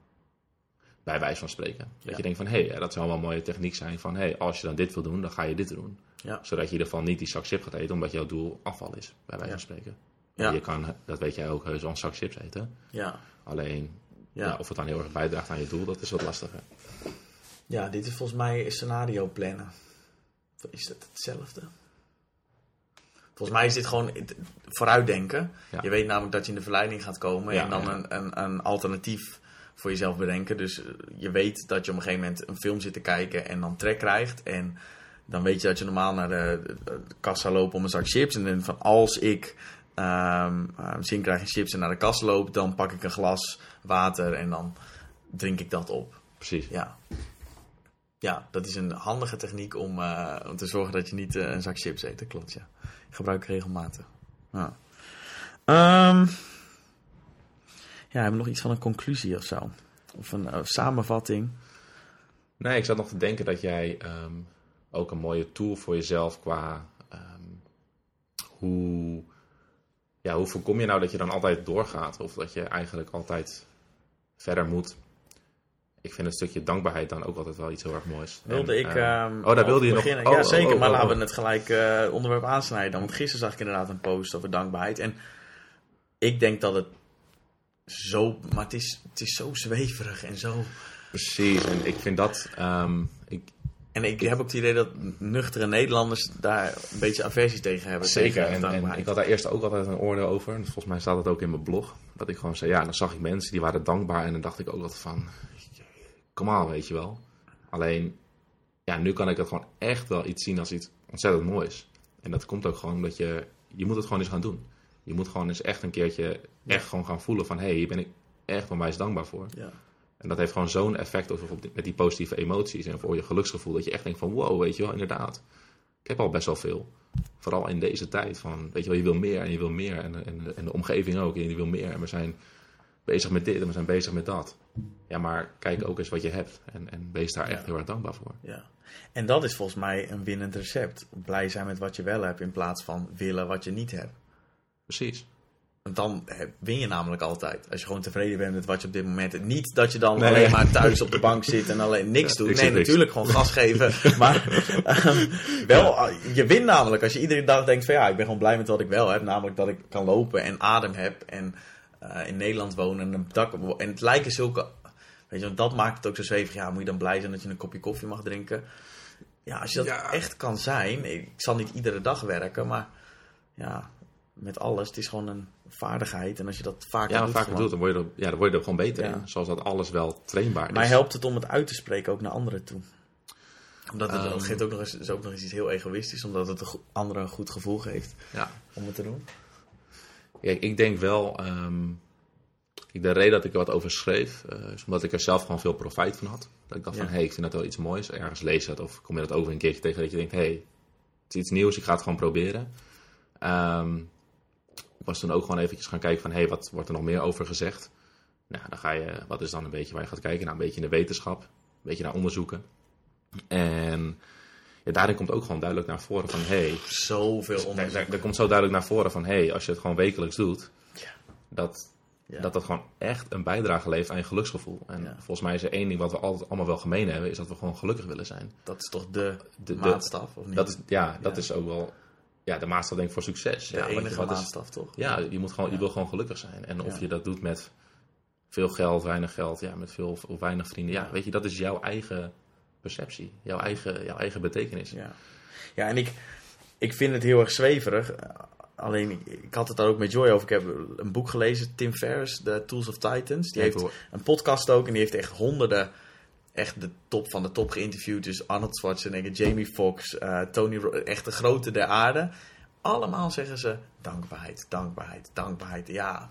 Bij wijze van spreken. Dat Ja. je denkt van, hé, hey, dat zou wel een mooie techniek zijn van, hé, hey, als je dan dit wil doen, dan ga je dit doen. Ja. Zodat je in ieder geval niet die zak chips gaat eten, omdat jouw doel afval is, bij wijze van spreken. Ja. Je kan, dat weet jij ook, heus wel een zak chips eten. ja. Alleen, Ja. ja, of het dan heel erg bijdraagt aan je doel, dat is wat lastiger. ja, dit is volgens mij scenario plannen. Is dat hetzelfde? Volgens mij is dit gewoon vooruitdenken. Ja. Je weet namelijk dat je in de verleiding gaat komen Ja, en dan ja. Een, een, een alternatief voor jezelf bedenken. Dus eh, je weet dat je op een gegeven moment een film zit te kijken en dan trek krijgt. En dan weet je dat je normaal naar de, de, de kassa loopt om een zak chips. En dan van als ik eh, zin krijg in chips en naar de kassa loop, dan pak ik een glas water en dan drink ik dat op. Precies. Ja. Ja, dat is een handige techniek om, eh, om te zorgen dat je niet eh, een zak chips eet. Klopt, ja. Ik gebruik ik regelmatig. Ja. Ehm, ja, hebben we nog iets van een conclusie of zo? Of een eh, samenvatting? Nee, ik zat nog te denken dat jij ehm, ook een mooie tool voor jezelf qua ehm, hoe, ja, hoe voorkom je nou dat je dan altijd doorgaat of dat je eigenlijk altijd verder moet. Ik vind een stukje dankbaarheid dan ook altijd wel iets heel erg moois. Wilde En, ik. ehm, ehm, oh, daar wilde je nog. beginnen. Oh, ja, oh, zeker. oh, maar oh, laten oh. we het gelijk eh, onderwerp aansnijden. Want gisteren zag ik inderdaad een post over dankbaarheid. En ik denk dat het zo. Maar het is, het is zo zweverig en zo. Precies, en ik vind dat. ehm, ik, En ik heb ook het idee dat nuchtere Nederlanders daar een beetje aversie tegen hebben. Zeker, tegen en, en ik had daar eerst ook altijd een oordeel over. En volgens mij staat het ook in mijn blog. Dat ik gewoon zei, ja, dan zag ik mensen die waren dankbaar. En dan dacht ik ook altijd van, aan, weet je wel. Alleen, ja, nu kan ik het gewoon echt wel iets zien als iets ontzettend moois. En dat komt ook gewoon omdat je, je moet het gewoon eens gaan doen. Je moet gewoon eens echt een keertje echt gewoon gaan voelen van, hé, hey, hier ben ik echt onwijs dankbaar voor. Ja. En dat heeft gewoon zo'n effect op die- met die positieve emoties en voor je geluksgevoel. Dat je echt denkt van wow, weet je wel, inderdaad. Ik heb al best wel veel. Vooral in deze tijd van, weet je wel, je wil meer en je wil meer. En, en, en de omgeving ook, en je wil meer. En we zijn bezig met dit en we zijn bezig met dat. Ja, maar kijk ook eens wat je hebt. En, en wees daar echt heel erg dankbaar voor. ja. En dat is volgens mij een winnend recept. Blij zijn met wat je wel hebt in plaats van willen wat je niet hebt. Precies. Want dan win je namelijk altijd. Als je gewoon tevreden bent met wat je op dit moment hebt. Niet dat je dan Nee. alleen maar thuis op de bank zit en alleen niks doet. Nee, niks. natuurlijk gewoon gas geven. maar ehm, wel, je wint namelijk als je iedere dag denkt van ja, ik ben gewoon blij met wat ik wel heb. Namelijk dat ik kan lopen en adem heb. En eh, in Nederland wonen en een dak. En het lijken zulke... Weet je, want dat maakt het ook zo zwevig. Ja, moet je dan blij zijn dat je een kopje koffie mag drinken. Ja, als je dat Ja. echt kan zijn. Ik zal niet iedere dag werken, maar ja, met alles. Het is gewoon een vaardigheid. En als je dat vaker Ja, doet, vaak gewoon- doet, dan word je er, ja, dan word je er gewoon beter Ja. in. Zoals dat alles wel trainbaar is. Maar helpt het om het uit te spreken ook naar anderen toe? Omdat het Ehm. dat geeft ook nog eens, is ook nog eens iets heel egoïstisch, omdat het de anderen een goed gevoel geeft Ja. om het te doen. Kijk, ik denk wel. ehm, de reden dat ik er wat over schreef, eh, is omdat ik er zelf gewoon veel profijt van had. Dat ik dacht Ja. van, hé, hey, ik vind dat wel iets moois. Ergens lees je dat of kom je dat over een keertje tegen dat je denkt, hé, hey, het is iets nieuws, ik ga het gewoon proberen. Ehm, ik was toen ook gewoon eventjes gaan kijken van, hé, hey, wat wordt er nog meer over gezegd? Nou, dan ga je, wat is dan een beetje waar je gaat kijken? Nou, een beetje in de wetenschap, een beetje naar onderzoeken. En ja, daarin komt ook gewoon duidelijk naar voren van, hey, Zoveel er, onderzoek. er- er komt zo duidelijk naar voren van, hé, hey, als je het gewoon wekelijks doet, Ja. dat, Ja. dat dat gewoon echt een bijdrage levert aan je geluksgevoel. En Ja. volgens mij is er één ding wat we altijd allemaal wel gemeen hebben, is dat we gewoon gelukkig willen zijn. Dat is toch de, De- de- maatstaf, of niet? Dat is, ja, dat Ja. is ook wel ja, de maatstaf denk ik voor succes. de ja, enige wat is- maatstaf, toch? ja, je, moet gewoon, je wil gewoon gelukkig zijn. En of je dat doet met veel geld, weinig geld, ja, met veel of weinig vrienden. Ja. weet je, dat is jouw eigen perceptie, jouw eigen, jouw eigen betekenis. Ja, ja en ik, ik vind het heel erg zweverig. Alleen, ik, had het daar ook met Joy over. Ik heb een boek gelezen, Tim Ferriss, The Tools of Titans. Die heeft een podcast ook en die heeft echt honderden, echt de top van de top geïnterviewd. Dus Arnold Schwarzenegger, Jamie Foxx, eh, Tony, echt de grote der aarde. Allemaal zeggen ze dankbaarheid, dankbaarheid, dankbaarheid. Ja,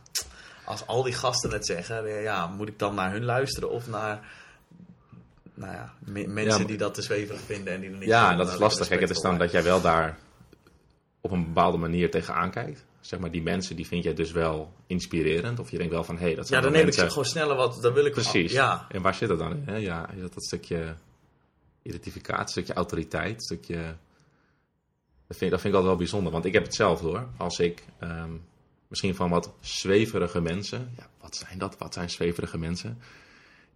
als al die gasten het zeggen, ja, moet ik dan naar hun luisteren of naar... Nou ja, me- mensen maar- die dat te zweverig vinden en die er niks Ja, van- dat is nou, lastig. Kijk, het is dan dat jij wel daar op een bepaalde manier tegenaan kijkt. Zeg maar, die mensen die vind jij dus wel inspirerend. Of je denkt wel van, hé, hey, dat Ja, zijn dan wel neem ik mensen... ze gewoon sneller wat, dan wil ik Precies. Ja, En waar zit dat dan in? Hè? Ja, is dat dat stukje identificatie, stukje autoriteit, een stukje... Dat vind, dat vind ik altijd wel bijzonder, want ik heb het zelf hoor. Als ik ehm, misschien van wat zweverige mensen... Ja, wat zijn dat? Wat zijn zweverige mensen?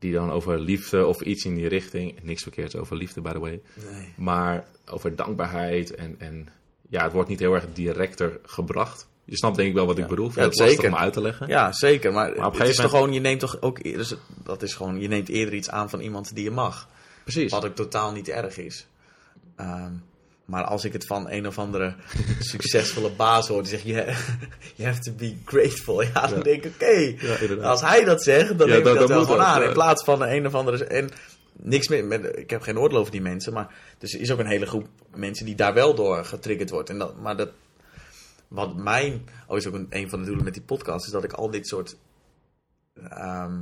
Die dan over liefde of iets in die richting... Niks verkeerds over liefde, by the way. nee. Maar over dankbaarheid en, en ja, het wordt niet heel erg directer gebracht. Je snapt denk ik wel wat ik bedoel. Ja, het lastig zeker. om uit te leggen. ja zeker. Maar, op het een is toch gewoon, je neemt toch ook eerder, dus dat is gewoon, je neemt eerder iets aan van iemand die je mag. Precies. Wat ook totaal niet erg is. Ehm, maar als ik het van een of andere succesvolle baas hoor die zegt, yeah, you have to be grateful. Ja, dan Ja. denk ik, oké, Ja, als hij dat zegt, dan Ja, neem ik dat- dat, wel gewoon ook, aan. In plaats van een of andere... En niks meer, met, ik heb geen oordeel over die mensen, maar dus er is ook een hele groep mensen die daar wel door getriggerd wordt. En dat, maar dat, wat mijn, oh is ook een, een van de doelen met die podcast, is dat ik al dit soort ehm,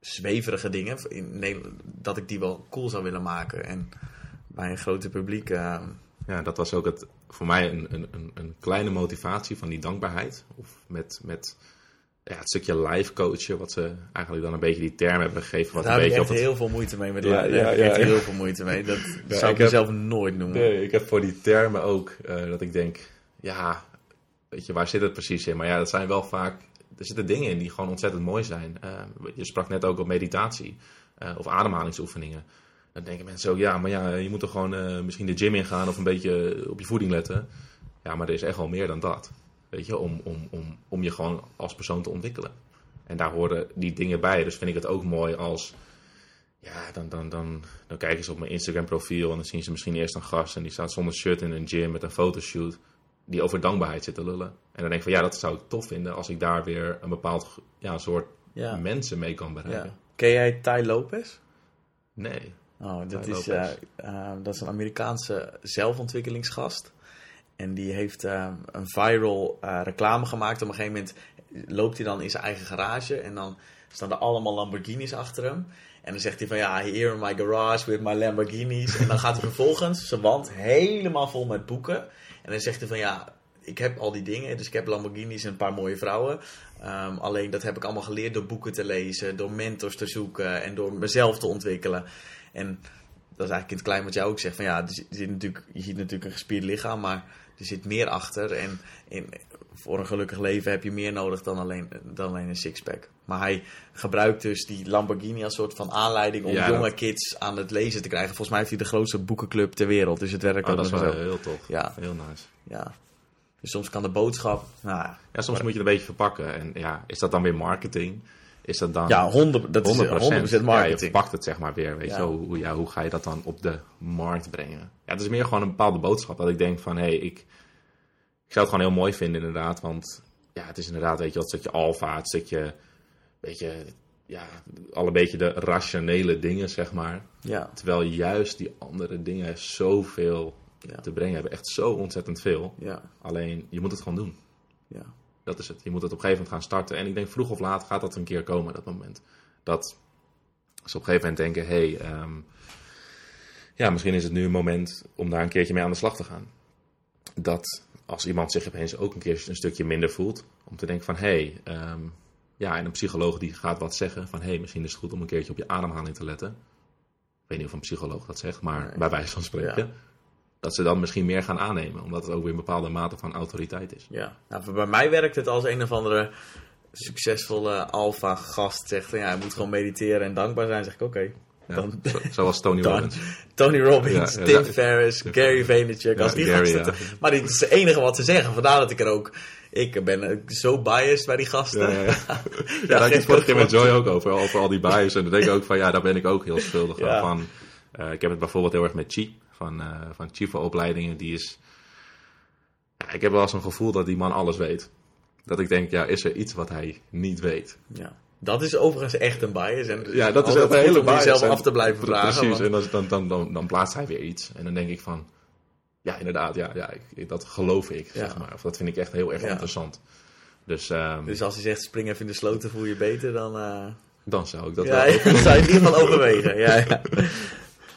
zweverige dingen, in Nederland, dat ik die wel cool zou willen maken. En bij een groter publiek, ehm, Ja, dat was ook het, voor mij een, een, een, kleine motivatie van die dankbaarheid. Of met, met ja, het stukje live coachen, wat ze eigenlijk dan een beetje die term hebben gegeven. Wat daar een heb ik echt heel veel moeite mee. Met Ja, ja, heel veel moeite mee. Dat zou ik mezelf nooit noemen. Nee, ik heb voor die termen ook eh, dat ik denk, ja, weet je, waar zit het precies in? Maar ja, dat zijn wel vaak, er zitten dingen in die gewoon ontzettend mooi zijn. Eh, je sprak net ook op meditatie eh, of ademhalingsoefeningen. Dan denken mensen ook, ja, maar ja, je moet er gewoon eh, misschien de gym in gaan of een beetje op je voeding letten. Ja, maar er is echt wel meer dan dat. Weet je, om, om, om, om je gewoon als persoon te ontwikkelen. En daar horen die dingen bij. Dus vind ik het ook mooi als ja, dan, dan, dan, dan kijken ze op mijn Instagram profiel en dan zien ze misschien eerst een gast en die staat zonder shirt in een gym met een fotoshoot die over dankbaarheid zit te lullen. En dan denk ik van ja, dat zou ik tof vinden als ik daar weer een bepaald ja, soort Ja. mensen mee kan bereiken. Ja. Ken jij Ty Lopez? Nee. Oh, dat, is, eh, eh, dat is een Amerikaanse zelfontwikkelingsgast. En die heeft eh, een viral reclame gemaakt. Op een gegeven moment loopt hij dan in zijn eigen garage. En dan staan er allemaal Lamborghinis achter hem. En dan zegt hij van ja, here in my garage with my Lamborghinis. En dan gaat hij vervolgens zijn wand helemaal vol met boeken. En dan zegt hij van ja, ik heb al die dingen. Dus ik heb Lamborghinis en een paar mooie vrouwen. Ehm, alleen dat heb ik allemaal geleerd door boeken te lezen, door mentors te zoeken en door mezelf te ontwikkelen. En dat is eigenlijk in het klein wat jij ook zegt. Van ja, er zit, natuurlijk, je ziet natuurlijk een gespierd lichaam, maar er zit meer achter. En in, voor een gelukkig leven heb je meer nodig dan alleen, dan alleen een sixpack. Maar hij gebruikt dus die Lamborghini als soort van aanleiding om Ja, jonge dat- kids aan het lezen te krijgen. Volgens mij heeft hij de grootste boekenclub ter wereld. Dus het werkt Oh, ook dat is wel zo. heel tof. Ja. Heel nice. Ja. Dus soms kan de boodschap. Nou, Ja, soms moet je het een beetje verpakken. En ja, is dat dan weer marketing? Is dat dan ja, 100, dat is 100% Ja, je marketing. verpakt het zeg maar weer. Weet Ja. je, hoe, hoe- ja, hoe ga je dat dan op de markt brengen? Ja, het is meer gewoon een bepaalde boodschap. Dat ik denk van, hé, hey, ik, ik zou het gewoon heel mooi vinden inderdaad. Want ja, het is inderdaad, weet je, wat stukje alfa, het stukje, weet je, ja, al een beetje de rationele dingen, zeg maar. Ja. Terwijl juist die andere dingen zoveel Ja. te brengen hebben. Echt zo ontzettend veel. Ja. Alleen, je moet het gewoon doen. Ja. Dat is het. Je moet het op een gegeven moment gaan starten. En ik denk vroeg of laat gaat dat een keer komen, dat moment. Dat ze op een gegeven moment denken, hé, hey, ehm, ja, misschien is het nu een moment om daar een keertje mee aan de slag te gaan. Dat als iemand zich opeens ook een keer een stukje minder voelt, om te denken van, hé, hey, ehm, ja, en een psycholoog die gaat wat zeggen van, hé, hey, misschien is het goed om een keertje op je ademhaling te letten. Ik weet niet of een psycholoog dat zegt, maar Nee. bij wijze van spreken. Ja. Dat ze dan misschien meer gaan aannemen, omdat het ook weer een bepaalde mate van autoriteit is. Ja, nou, bij mij werkt het als een of andere succesvolle alfa-gast zegt van ja, je moet gewoon mediteren en dankbaar zijn. zeg ik oké. Ja, Dan- zo- zoals Tony dan- Robbins. Tony Robbins, Ja, Tim. Ferriss, Gary Vaynerchuk, als die Gary, gasten. Maar dit is het enige wat ze zeggen. Vandaar dat ik er ook... Ik ben eh, zo biased bij die gasten. Ja, ja, ja. Daar het vorige keer met Joy ook over, over al die bias. En dan denk ik ook van, ja, daar ben ik ook heel schuldig van. Eh, ik heb het bijvoorbeeld heel erg met Chi, van, eh van opleidingen. Die is, ja, ik heb wel eens een gevoel dat die man alles weet. Dat ik denk, ja, is er iets wat hij niet weet? Ja. Dat is overigens echt een bias. En Ja, dat is echt een hele om bias. jezelf En- af te blijven vragen. Precies, want- en dan, dan, dan, dan, plaatst hij weer iets. En dan denk ik van, ja, inderdaad, ja, ja ik- dat geloof ik, Ja. zeg maar. Of dat vind ik echt heel erg Ja. interessant. Dus, ehm, Dus als hij zegt spring even in de sloot, dan voel je beter, dan... eh, dan zou ik dat ja, wel ja, zou je in ieder geval overwegen. Ja,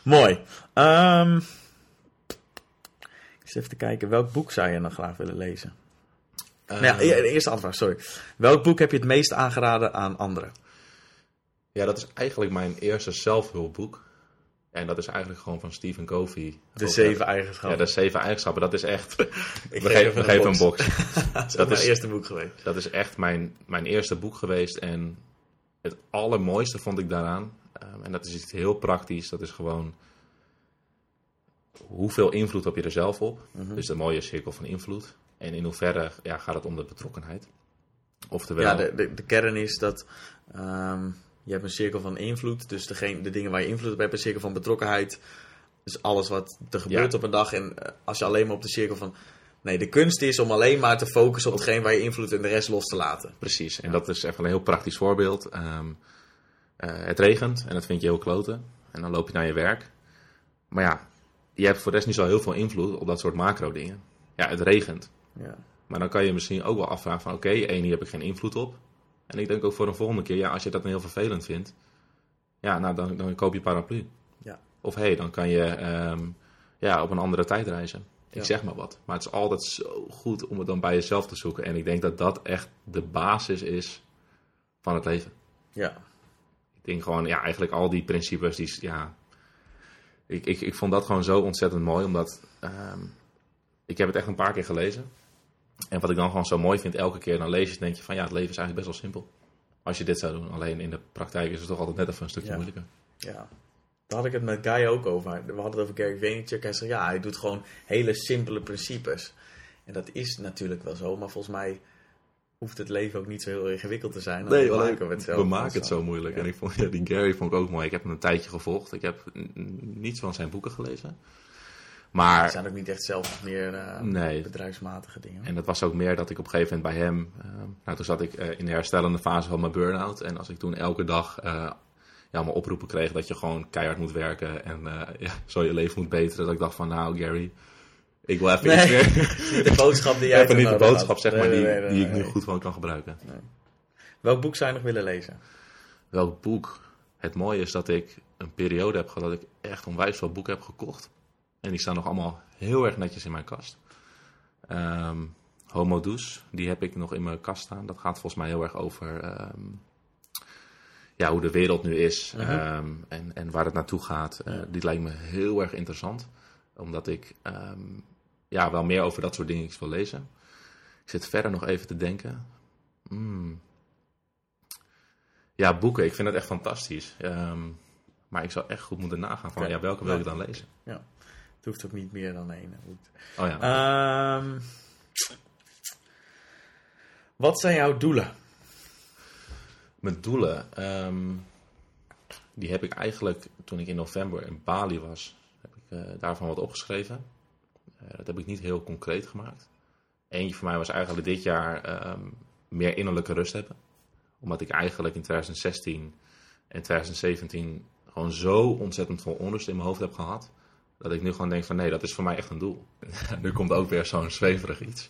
ja. Mooi. Ehm eens even te kijken, welk boek zou je dan graag willen lezen? nou ja, Ehm, e- eerste antwoord, sorry. Welk boek heb je het meest aangeraden aan anderen? Ja, dat is eigenlijk mijn eerste zelfhulpboek. En dat is eigenlijk gewoon van Stephen Covey. De zeven Ja, eigenschappen. de zeven eigenschappen. Dat is echt... Ik geven een box. dat is Dat mijn is- eerste boek geweest. Dat is echt mijn, mijn eerste boek geweest. En het allermooiste vond ik daaraan... ehm, en dat is iets heel praktisch. Dat is gewoon... Hoeveel invloed heb je er zelf op? Mhm. Dus de mooie cirkel van invloed. En in hoeverre ja, gaat het om de betrokkenheid? Oftewel... Ja, de, de, de kern is dat ehm, je hebt een cirkel van invloed. Dus degene, de dingen waar je invloed op hebt, een cirkel van betrokkenheid. Dus alles wat er gebeurt Ja. op een dag. En eh, als je alleen maar op de cirkel van... Nee, de kunst is om alleen maar te focussen op hetgeen waar je invloed en de rest los te laten. Precies, en dat is even een heel praktisch voorbeeld. Ehm, eh, het regent en dat vind je heel kloten. En dan loop je naar je werk. Maar ja, je hebt voor de rest niet zo heel veel invloed op dat soort macro dingen. Ja, het regent. Ja. Maar dan kan je misschien ook wel afvragen van... Oké, één, hier heb ik geen invloed op. En ik denk ook voor een volgende keer... Ja, als je dat heel vervelend vindt... Ja, nou, dan, dan koop je paraplu. Ja. Of hé, hey, dan kan je ehm, ja, op een andere tijd reizen. Ik Ja. zeg maar wat. Maar het is altijd zo goed om het dan bij jezelf te zoeken. En ik denk dat dat echt de basis is van het leven. Ja. Ik denk gewoon, ja, eigenlijk al die principes, die, ja... Ik, ik, ik vond dat gewoon zo ontzettend mooi, omdat... ehm, ik heb het echt een paar keer gelezen. En wat ik dan gewoon zo mooi vind, elke keer dan lees je het, denk je van... Ja, het leven is eigenlijk best wel simpel. Als je dit zou doen. Alleen in de praktijk is het toch altijd net even een stukje Ja. moeilijker. Ja. Daar had ik het met Guy ook over. We hadden het over Gary Vaynerchuk. Hij zei, ja, hij doet gewoon hele simpele principes. En dat is natuurlijk wel zo. Maar volgens mij hoeft het leven ook niet zo heel ingewikkeld te zijn. Nee, maken we het zelf. we maken het zo moeilijk. Ja. En ik vond, ja, die Gary vond ik ook mooi. Ik heb hem een tijdje gevolgd. Ik heb niets van zijn boeken gelezen. Het Maar, zijn ook niet echt zelf meer eh, nee. bedrijfsmatige dingen. En dat was ook meer dat ik op een gegeven moment bij hem... eh, nou, toen zat ik eh, in de herstellende fase van mijn burn-out. En als ik toen elke dag ja, allemaal oproepen kreeg dat je gewoon keihard moet werken... en ja, zo je leven moet beteren. Dat ik dacht van, nou Gary, ik wil even Nee. iets meer... Niet de boodschap die jij even niet de had. boodschap, zeg maar, Nee, die, nee, nee, die ik nu goed van kan gebruiken. Welk boek zou je nog willen lezen? welk boek. Het mooie is dat ik een periode heb gehad dat ik echt onwijs veel boeken heb gekocht. En die staan nog allemaal heel erg netjes in mijn kast. Ehm, Homo Deus, die heb ik nog in mijn kast staan. Dat gaat volgens mij heel erg over ehm, ja, hoe de wereld nu is Mhm. ehm, en, en waar het naartoe gaat. Eh, die lijkt me heel erg interessant. Omdat ik ja, wel meer over dat soort dingen wil lezen. Ik zit verder nog even te denken. Hmm. Ja, boeken. Ik vind het echt fantastisch. Ehm, maar ik zou echt goed moeten nagaan van ja, welke wil ik dan lezen? Het hoeft ook niet meer dan één. Goed. Oh ja. Ehm, wat zijn jouw doelen? Mijn doelen, ehm, die heb ik eigenlijk toen ik in november in Bali was, heb ik eh, daarvan wat opgeschreven. Eh, dat heb ik niet heel concreet gemaakt. Eentje voor mij was eigenlijk dit jaar ehm, meer innerlijke rust hebben. Omdat ik eigenlijk in 2016 in 2017 gewoon zo ontzettend veel onrust in mijn hoofd heb gehad. Dat ik nu gewoon denk van nee, dat is voor mij echt een doel. nu komt ook weer zo'n zweverig iets.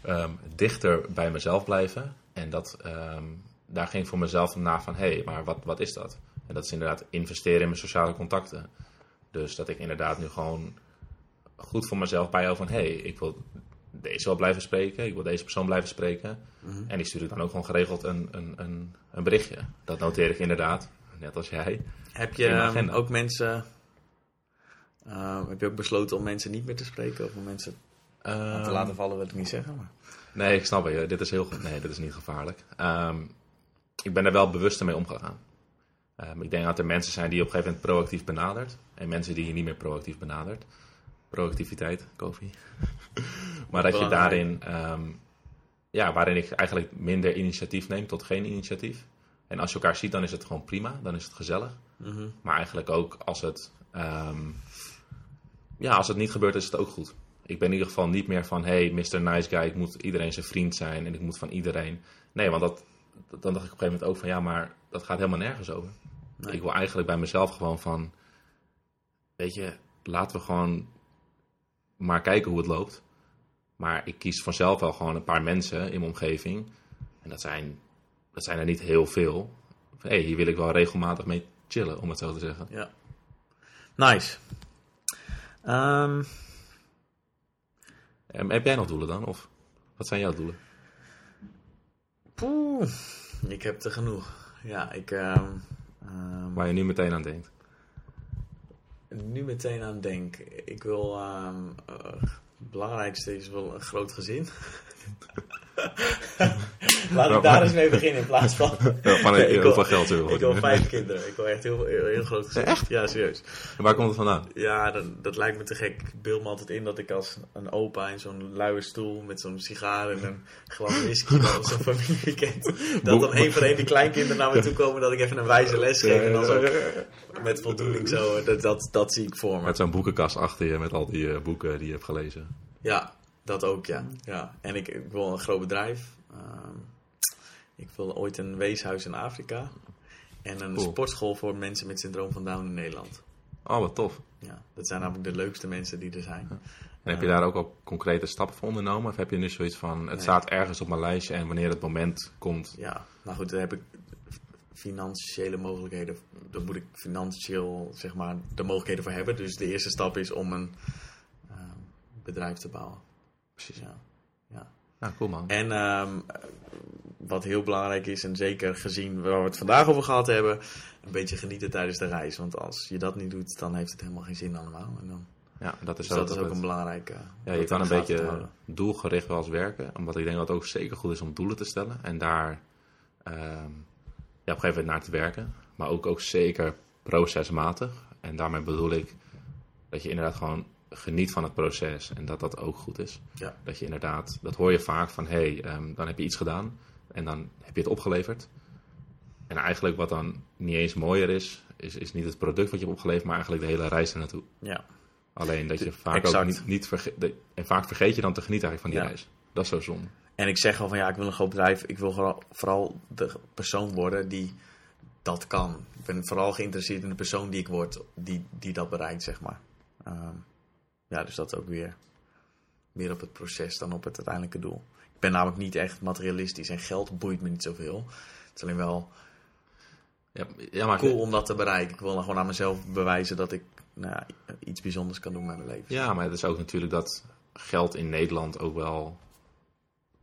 Ehm, dichter bij mezelf blijven. En dat, ehm, daar ging voor mezelf na van hé, hey, maar wat, wat is dat? En dat is inderdaad investeren in mijn sociale contacten. Dus dat ik inderdaad nu gewoon goed voor mezelf bijhoud van hé, hey, ik wil deze wel blijven spreken, ik wil deze persoon blijven spreken. En die stuur ik dan ook gewoon geregeld een, een, een, een berichtje. Dat noteer ik inderdaad, net als jij. Heb je um, ook mensen, uh, heb je ook besloten om mensen niet meer te spreken of om mensen uh, te laten vallen, wil ik niet zeggen. Maar... Nee, ik snap je. Dit is heel goed. Nee, dit is niet gevaarlijk. Um, ik ben er wel bewust mee omgegaan. Um, ik denk dat er mensen zijn die je op een gegeven moment proactief benadert. En mensen die je niet meer proactief benadert. Proactiviteit, Kofi. maar dat je daarin, um, ja, waarin ik eigenlijk minder initiatief neem tot geen initiatief. En als je elkaar ziet, dan is het gewoon prima. Dan is het gezellig. Mm -hmm. Maar eigenlijk ook als het, ja, als het niet gebeurt, is het ook goed. Ik ben in ieder geval niet meer van, hey, Mr. Nice Guy, ik moet iedereen zijn vriend zijn en ik moet van iedereen. Nee, want dat, dan dacht ik op een gegeven moment ook van, ja, maar dat gaat helemaal nergens over. Nee. Ik wil eigenlijk bij mezelf gewoon van, weet je, laten we gewoon maar kijken hoe het loopt. Maar ik kies vanzelf wel gewoon een paar mensen in mijn omgeving. En dat zijn, dat zijn er niet heel veel. Hé, hey, hier wil ik wel regelmatig mee chillen, om het zo te zeggen. Ja. Nice. Um... Um, heb jij nog doelen dan? Of wat zijn jouw doelen? Poeh, ik heb er genoeg. Ja, ik... Um, Waar je nu meteen aan denkt? Nu meteen aan denk. Ik wil... Het belangrijkste is wel een groot gezin. Laat ik daar eens mee beginnen in plaats van. Ja, van heel veel geld Ik wil vijf kinderen. Ik wil echt heel, heel, heel groot gezin. Echt? Ja, serieus. En waar komt het vandaan? Ja, dat, dat lijkt me te gek. Ik beeld me altijd in dat ik als een opa in zo'n luie stoel met zo'n sigaar en een glas whisky op zo'n familieweekend. Dat dan één voor één die kleinkinderen naar me toe komen dat ik even een wijze les geef. En dan zo met voldoening zo. Dat, dat, dat zie ik voor me. Met zo'n boekenkast achter je met al die uh, boeken die je hebt gelezen. Ja, dat ook, ja. ja. En ik, ik wil een groot bedrijf. Uh, ik wil ooit een weeshuis in Afrika. En een cool. sportschool voor mensen met syndroom van Down in Nederland. Oh, wat tof. Ja, dat zijn namelijk de leukste mensen die er zijn. Ja. En heb je daar ook al concrete stappen voor ondernomen? Of heb je nu zoiets van, het nee. staat ergens op mijn lijstje en wanneer het moment komt? Ja, nou goed, daar heb ik financiële mogelijkheden. Daar moet ik financieel, zeg maar, de mogelijkheden voor hebben. Dus de eerste stap is om een uh, bedrijf te bouwen. Precies. Ja. ja. Ja, cool man. En um, wat heel belangrijk is, en zeker gezien waar we het vandaag over gehad hebben, een beetje genieten tijdens de reis. Want als je dat niet doet, dan heeft het helemaal geen zin allemaal. En dan, ja, dat is, dus dat is ook een belangrijke. Ja, je kan een beetje doelgericht wel eens werken. Omdat ik denk dat het ook zeker goed is om doelen te stellen. En daar um, ja, op een gegeven moment naar te werken. Maar ook, ook zeker procesmatig. En daarmee bedoel ik dat je inderdaad gewoon geniet van het proces en dat dat ook goed is. Ja. Dat je inderdaad, dat hoor je vaak van hé, hey, um, dan heb je iets gedaan en dan heb je het opgeleverd. En eigenlijk wat dan niet eens mooier is, is, is niet het product wat je hebt opgeleverd, maar eigenlijk de hele reis ernaartoe. Ja. Alleen dat je vaak exact. ook niet, niet vergeet, en vaak vergeet je dan te genieten eigenlijk van die ja. reis. Dat is zo zonde. En ik zeg al van ja, ik wil een groot bedrijf, ik wil vooral, de persoon worden die dat kan. Ik ben vooral geïnteresseerd in de persoon die ik word, die, die dat bereikt, zeg maar. Um, ja, dus dat is ook weer meer op het proces dan op het uiteindelijke doel. Ik ben namelijk niet echt materialistisch en geld boeit me niet zoveel. Het is alleen wel ja, ja, maar cool om dat te bereiken. Ik wil gewoon aan mezelf bewijzen dat ik nou, iets bijzonders kan doen met mijn leven. Ja, maar het is ook natuurlijk dat geld in Nederland ook wel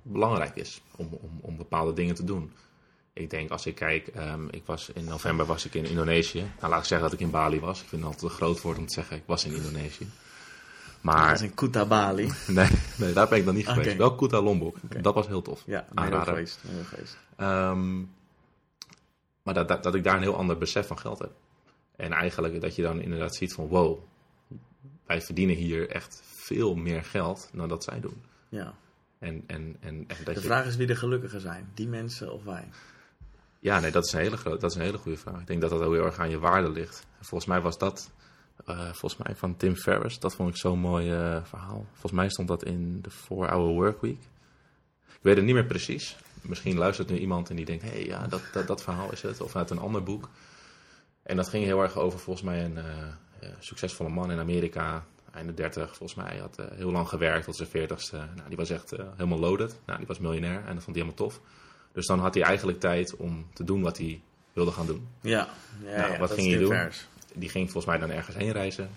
belangrijk is om, om, om bepaalde dingen te doen. Ik denk als ik kijk, um, ik was in november was ik in Indonesië. Nou, laat ik zeggen dat ik in Bali was. Ik vind het altijd een groot woord om te zeggen, ik was in Indonesië. Maar, dat is in Kuta Bali. Nee, nee, daar ben ik dan niet geweest. Okay. Wel Kuta Lombok. Okay. Dat was heel tof. Ja, heel geweest. Heel geweest. Um, maar dat, dat, dat ik daar een heel ander besef van geld heb. En eigenlijk dat je dan inderdaad ziet van wow, wij verdienen hier echt veel meer geld dan dat zij doen. Ja. En, en, en, en dat de je... vraag is wie de gelukkiger zijn. Die mensen of wij? Ja, nee, dat is een hele, dat is een hele goede vraag. Ik denk dat dat ook heel erg aan je waarde ligt. volgens mij was dat uh, volgens mij van Tim Ferriss. Dat vond ik zo'n mooi uh, verhaal. Volgens mij stond dat in de 4-Hour Workweek. Ik weet het niet meer precies. Misschien luistert nu iemand en die denkt: hé, hey, ja, dat, dat, dat, verhaal is het. Of uit een ander boek. En dat ging heel erg over volgens mij een eh, eh, succesvolle man in Amerika, einde 30 volgens mij. Had eh, heel lang gewerkt tot zijn 40ste. Nou, die was echt eh, helemaal loaded. Nou, die was miljonair en dat vond hij helemaal tof. Dus dan had hij eigenlijk tijd om te doen wat hij wilde gaan doen. Ja, ja, Nou, ja, wat ging je doen? Die ging volgens mij dan ergens heen reizen.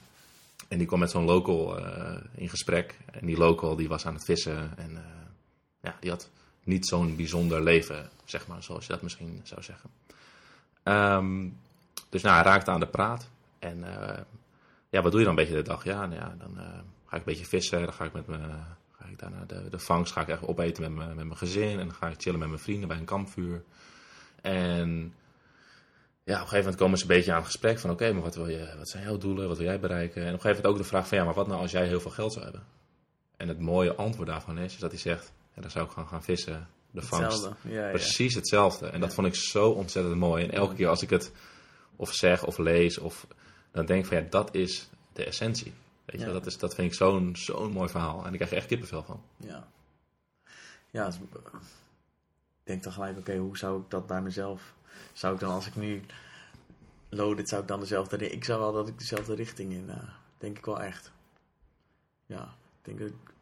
En die kwam met zo'n local eh, in gesprek. En die local die was aan het vissen. En eh, ja, die had niet zo'n bijzonder leven, zeg maar, zoals je dat misschien zou zeggen. Ehm, dus nou, hij raakte aan de praat. En eh, ja, wat doe je dan een beetje de dag? Ja, nou ja dan ga ik een beetje vissen. Dan ga ik met mijn... Ga ik daarna de, de vangst ga ik echt opeten met mijn, met mijn gezin. En dan ga ik chillen met mijn vrienden bij een kampvuur. En ja, op een gegeven moment komen ze een beetje aan het gesprek van oké, maar wat, wil je, wat zijn jouw doelen, wat wil jij bereiken? En op een gegeven moment ook de vraag van ja, maar wat nou als jij heel veel geld zou hebben? En het mooie antwoord daarvan is, is dat hij zegt, ja, dan zou ik gewoon gaan vissen, de vangst. Hetzelfde. Ja, ja. Precies hetzelfde. En dat vond ik zo ontzettend mooi. En elke keer als ik het of zeg of lees, of, dan denk ik van ja, dat is de essentie. Weet je, dat, is, dat vind ik zo'n zo'n mooi verhaal. En ik krijg er echt kippenvel van. Ja. Ja, ik denk dan gelijk, oké, hoe zou ik dat bij mezelf... Zou ik dan, als ik nu loaded, zou ik dan dezelfde... Ik zou wel dat ik dezelfde richting in, eh, denk ik wel echt. Ja, ik denk dat ik-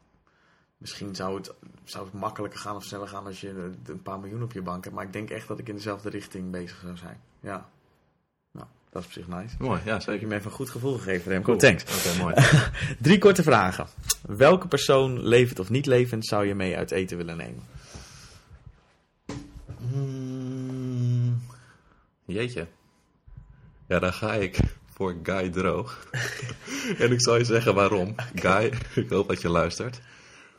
Misschien zou het, zou het makkelijker gaan of sneller gaan als je een- paar miljoen op je bank hebt. Maar ik denk echt dat ik in dezelfde richting bezig zou zijn. Ja. Nou, dat is op zich nice. Mooi, ja Heb je zeker. me even een goed gevoel gegeven, Remco. Cool. Thanks. Oké, mooi. Drie korte vragen. Welke persoon, levend of niet levend, zou je mee uit eten willen nemen? Jeetje. Ja, dan ga ik voor Guy Droog. en ik zal je zeggen waarom. Guy, ik hoop dat je luistert.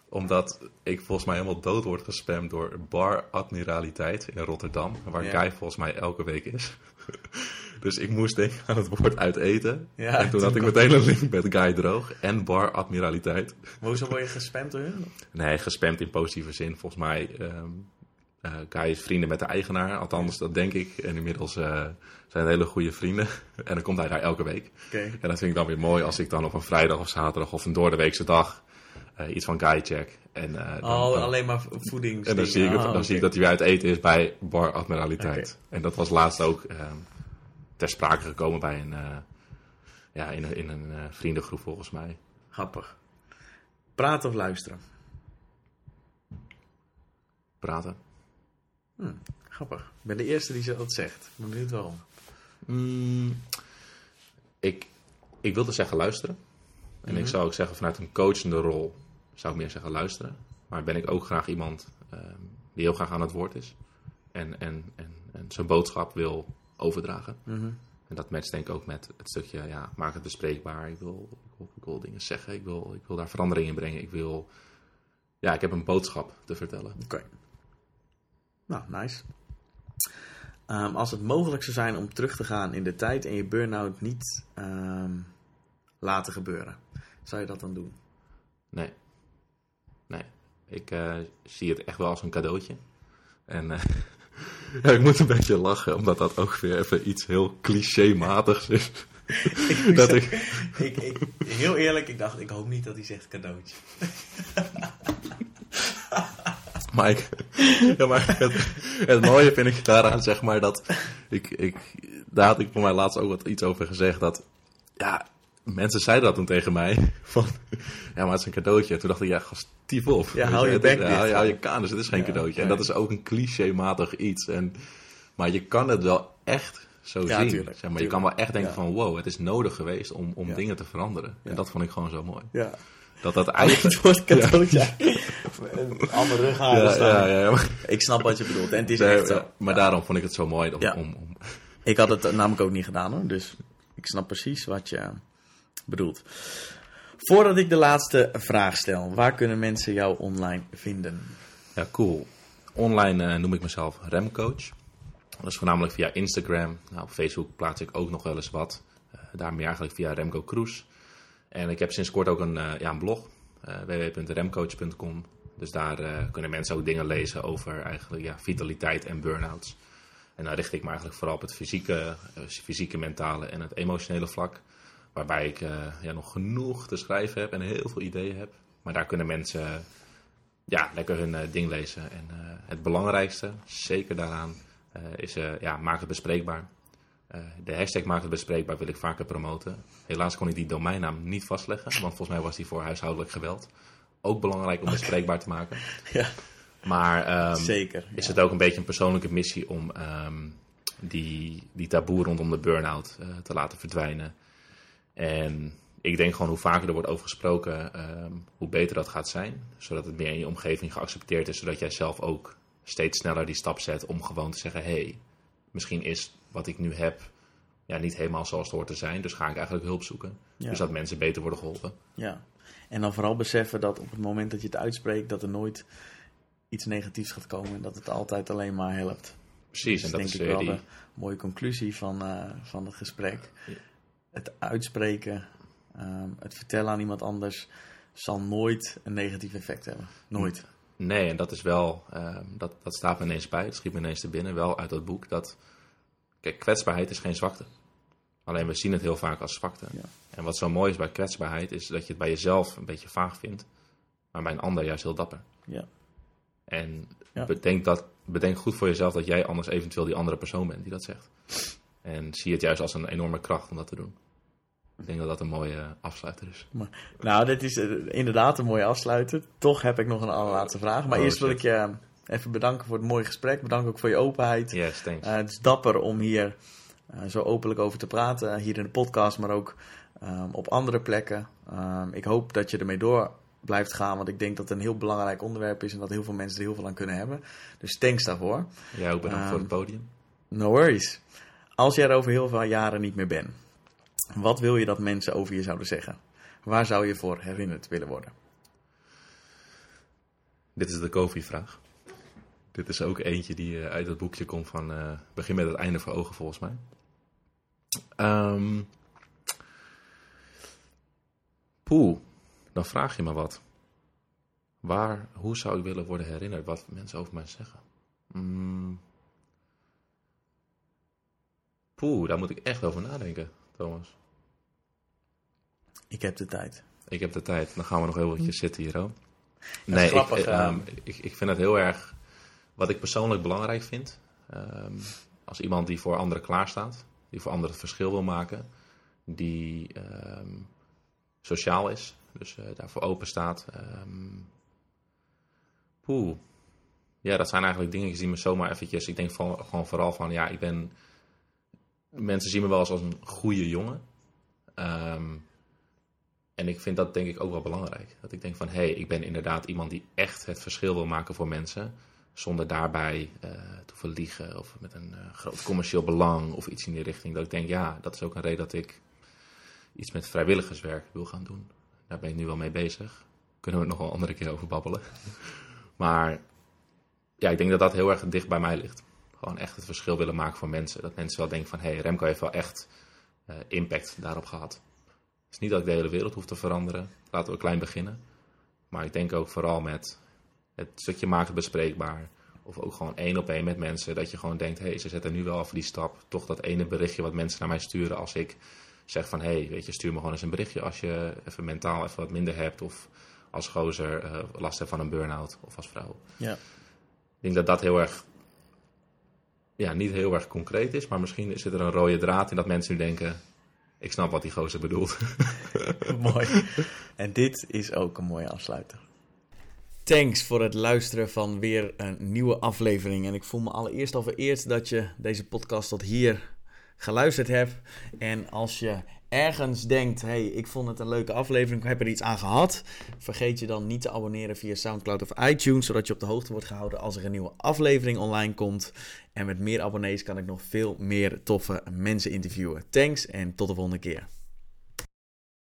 Omdat ik volgens mij helemaal dood word gespamd door Bar Admiraliteit in Rotterdam. Waar. Guy volgens mij elke week is. dus ik moest denken aan het woord uit eten. Ja, en toen had ik meteen een link met Guy Droog en Bar Admiraliteit. Maar hoezo word je gespamd door hun? Nee, gespamd in positieve zin. Volgens mij, ehm eh, Guy is vrienden met de eigenaar. Althans, dat denk ik. En inmiddels eh, zijn het hele goede vrienden. En dan komt hij daar elke week. Oké. En dat vind ik dan weer mooi als ik dan op een vrijdag of zaterdag of een doordeweekse dag eh, iets van Guy check. En, eh, dan, Oh, dan- alleen maar voedings. en dan, zie ik, het, Ah, dan zie ik dat hij weer uit eten is bij Bar Admiraliteit. En dat was laatst ook ehm, ter sprake gekomen bij een, ja, in een, in een vriendengroep volgens mij. Grappig. Praten of luisteren? Praten. Grappig. Ik ben de eerste die dat zegt. Ik ben benieuwd waarom. Mm, ik, ik wilde zeggen luisteren. En Mhm. ik zou ook zeggen vanuit een coachende rol zou ik meer zeggen luisteren. Maar ben ik ook graag iemand ehm, die heel graag aan het woord is. En, en, en, en zijn boodschap wil overdragen. Mhm. En dat matcht denk ik ook met het stukje, ja, maak het bespreekbaar. Ik wil, ik wil, ik wil dingen zeggen. Ik wil, ik wil daar verandering in brengen. Ik wil, ja, ik heb een boodschap te vertellen. Oké. Nou, nice. Ehm, als het mogelijk zou zijn om terug te gaan in de tijd en je burn-out niet ehm, laten gebeuren, zou je dat dan doen? Nee. Nee. Ik eh, zie het echt wel als een cadeautje. En eh, ja, ik moet een beetje lachen, omdat dat ook weer even iets heel clichématigs is. dat ik, ik, ik, heel eerlijk, ik dacht, ik hoop niet dat hij zegt cadeautje. maar ik, ja, maar het, het mooie vind ik daaraan, zeg maar, dat ik, ik, daar had ik voor mij laatst ook wat iets over gezegd, dat, ja, mensen zeiden dat toen tegen mij, van, ja, maar het is een cadeautje. En toen dacht ik, ja, gast, tief op. Ja, hou je bek ja, hou je kanus, het is geen Ja, cadeautje. En dat is ook een clichématig iets. En, maar je kan het wel echt zo Ja, zien. tuurlijk, zeg maar, je kan wel echt denken van, wow, het is nodig geweest om, om dingen te veranderen. En dat vond ik gewoon zo mooi. Ja. Dat dat eigenlijk... Wordt. Een andere. Ja, ja, ja, maar, Ik snap wat je bedoelt. En het is nee, echt zo. maar daarom vond ik het zo mooi om, om, om Ik had het namelijk ook niet gedaan hoor. Dus ik snap precies wat je bedoelt. Voordat ik de laatste vraag stel, waar kunnen mensen jou online vinden? Ja, cool. Online eh, noem ik mezelf remcoach. Dat is voornamelijk via Instagram. Nou, op Facebook plaats ik ook nog wel eens wat. Eh, daar meer eigenlijk via Remco Kroes. En ik heb sinds kort ook een, eh, ja, een blog. eh, www.remcoach.com Dus daar eh, kunnen mensen ook dingen lezen over eigenlijk ja, vitaliteit en burn-outs. En dan richt ik me eigenlijk vooral op het fysieke, fysieke mentale en het emotionele vlak. Waarbij ik ja, nog genoeg te schrijven heb en heel veel ideeën heb. Maar daar kunnen mensen ja, lekker hun ding lezen. En het belangrijkste, zeker daaraan, is ja, maak het bespreekbaar. De hashtag maakt het bespreekbaar wil ik vaker promoten. Helaas kon ik die domeinnaam niet vastleggen, want volgens mij was die voor huishoudelijk geweld. Ook belangrijk om bespreekbaar te maken. Ja, Maar ehm, zeker. is het ook een beetje een persoonlijke missie om ehm, die, die taboe rondom de burn-out eh, te laten verdwijnen. En ik denk gewoon hoe vaker er wordt over gesproken, ehm, hoe beter dat gaat zijn. Zodat het meer in je omgeving geaccepteerd is, zodat jij zelf ook steeds sneller die stap zet om gewoon te zeggen: hé, hey, misschien is wat ik nu heb ja, niet helemaal zoals het hoort te zijn. Dus ga ik eigenlijk hulp zoeken. Ja. Dus dat mensen beter worden geholpen. Ja, en dan vooral beseffen dat op het moment dat je het uitspreekt, dat er nooit iets negatiefs gaat komen en dat het altijd alleen maar helpt. Precies, Dat en is dat denk is ik weer wel die... de mooie conclusie van, eh, van het gesprek. Ja. Het uitspreken, ehm, het vertellen aan iemand anders, zal nooit een negatief effect hebben. Nooit. Nee, en dat is wel, ehm, dat, dat staat me ineens bij, het schiet me ineens te binnen, wel uit dat boek, dat, kijk, kwetsbaarheid is geen zwakte. Alleen we zien het heel vaak als zwakte. Ja. En wat zo mooi is bij kwetsbaarheid, is dat je het bij jezelf een beetje vaag vindt, maar bij een ander juist heel dapper. Ja. En Ja. bedenk, dat, bedenk goed voor jezelf dat jij anders eventueel die andere persoon bent die dat zegt. En zie het juist als een enorme kracht om dat te doen. Ik denk dat dat een mooie afsluiter is. Nou, dit is eh, inderdaad een mooie afsluiter. Toch heb ik nog een allerlaatste vraag. Maar Oh, eerst wil ik je even bedanken voor het mooie gesprek. Bedankt ook voor je openheid. Yes, thanks. Eh, het is dapper om hier eh, zo openlijk over te praten. Hier in de podcast, maar ook ehm, op andere plekken. Ehm, ik hoop dat je ermee door blijft gaan. Want ik denk dat het een heel belangrijk onderwerp is. En dat heel veel mensen er heel veel aan kunnen hebben. Dus thanks daarvoor. Jij ook bedankt voor het ehm, podium. No worries. Als jij er over heel veel jaren niet meer bent. Wat wil je dat mensen over je zouden zeggen? Waar zou je voor herinnerd willen worden? Dit is de Kofi-vraag. Dit is ook eentje die eh, uit het boekje komt van eh, Begin met het einde voor ogen, volgens mij. Ehm poeh, dan vraag je me wat. Waar, hoe zou ik willen worden herinnerd wat mensen over mij zeggen? Mm. Poeh, daar moet ik echt over nadenken, Thomas. Ik heb de tijd. Ik heb de tijd. Dan gaan we nog heel eventjes zitten hier, hoor. Nee, grappig, ik, eh. ehm, ik, ik vind het heel erg... Wat ik persoonlijk belangrijk vind... ehm, als iemand die voor anderen klaarstaat... die voor anderen het verschil wil maken... die ehm, sociaal is... dus eh, daarvoor open staat... ehm poeh. Ja, dat zijn eigenlijk dingen die me zomaar eventjes... Ik denk van, gewoon vooral van... Ja, ik ben... Mensen zien me wel eens als een goede jongen. En ik vind dat denk ik ook wel belangrijk. Dat ik denk van, hé, hey, ik ben inderdaad iemand die echt het verschil wil maken voor mensen. Zonder daarbij eh, te verliegen of met een eh, groot commercieel belang of iets in die richting. Dat ik denk, ja, dat is ook een reden dat ik iets met vrijwilligerswerk wil gaan doen. Daar ben ik nu wel mee bezig. Kunnen we het nog een andere keer over babbelen. Maar ja, ik denk dat dat heel erg dicht bij mij ligt. Gewoon echt het verschil willen maken voor mensen. Dat mensen wel denken van, hé, hey, Remco heeft wel echt eh, impact daarop gehad. Het is niet dat ik de hele wereld hoef te veranderen. Laten we klein beginnen. Maar ik denk ook vooral met het stukje maken bespreekbaar. Of ook gewoon één op één met mensen. Dat je gewoon denkt, hé, hey, ze zetten nu wel over die stap. Toch dat ene berichtje wat mensen naar mij sturen als ik zeg van... hé, hey, weet je, stuur me gewoon eens een berichtje als je even mentaal even wat minder hebt. Of als gozer eh, last hebt van een burn-out. Of als vrouw. Ja. Ik denk dat dat heel erg... Ja, niet heel erg concreet is. Maar misschien zit er een rode draad in dat mensen nu denken... Ik snap wat die gozer bedoelt. Mooi. En dit is ook een mooie afsluiter. Thanks voor het luisteren van weer een nieuwe aflevering. En ik voel me allereerst al vereerd dat je deze podcast tot hier geluisterd hebt. En als je ergens denkt, hey, ik vond het een leuke aflevering, ik heb er iets aan gehad. Vergeet je dan niet te abonneren via Soundcloud of iTunes, zodat je op de hoogte wordt gehouden als er een nieuwe aflevering online komt. En met meer abonnees kan ik nog veel meer toffe mensen interviewen. Thanks en tot de volgende keer.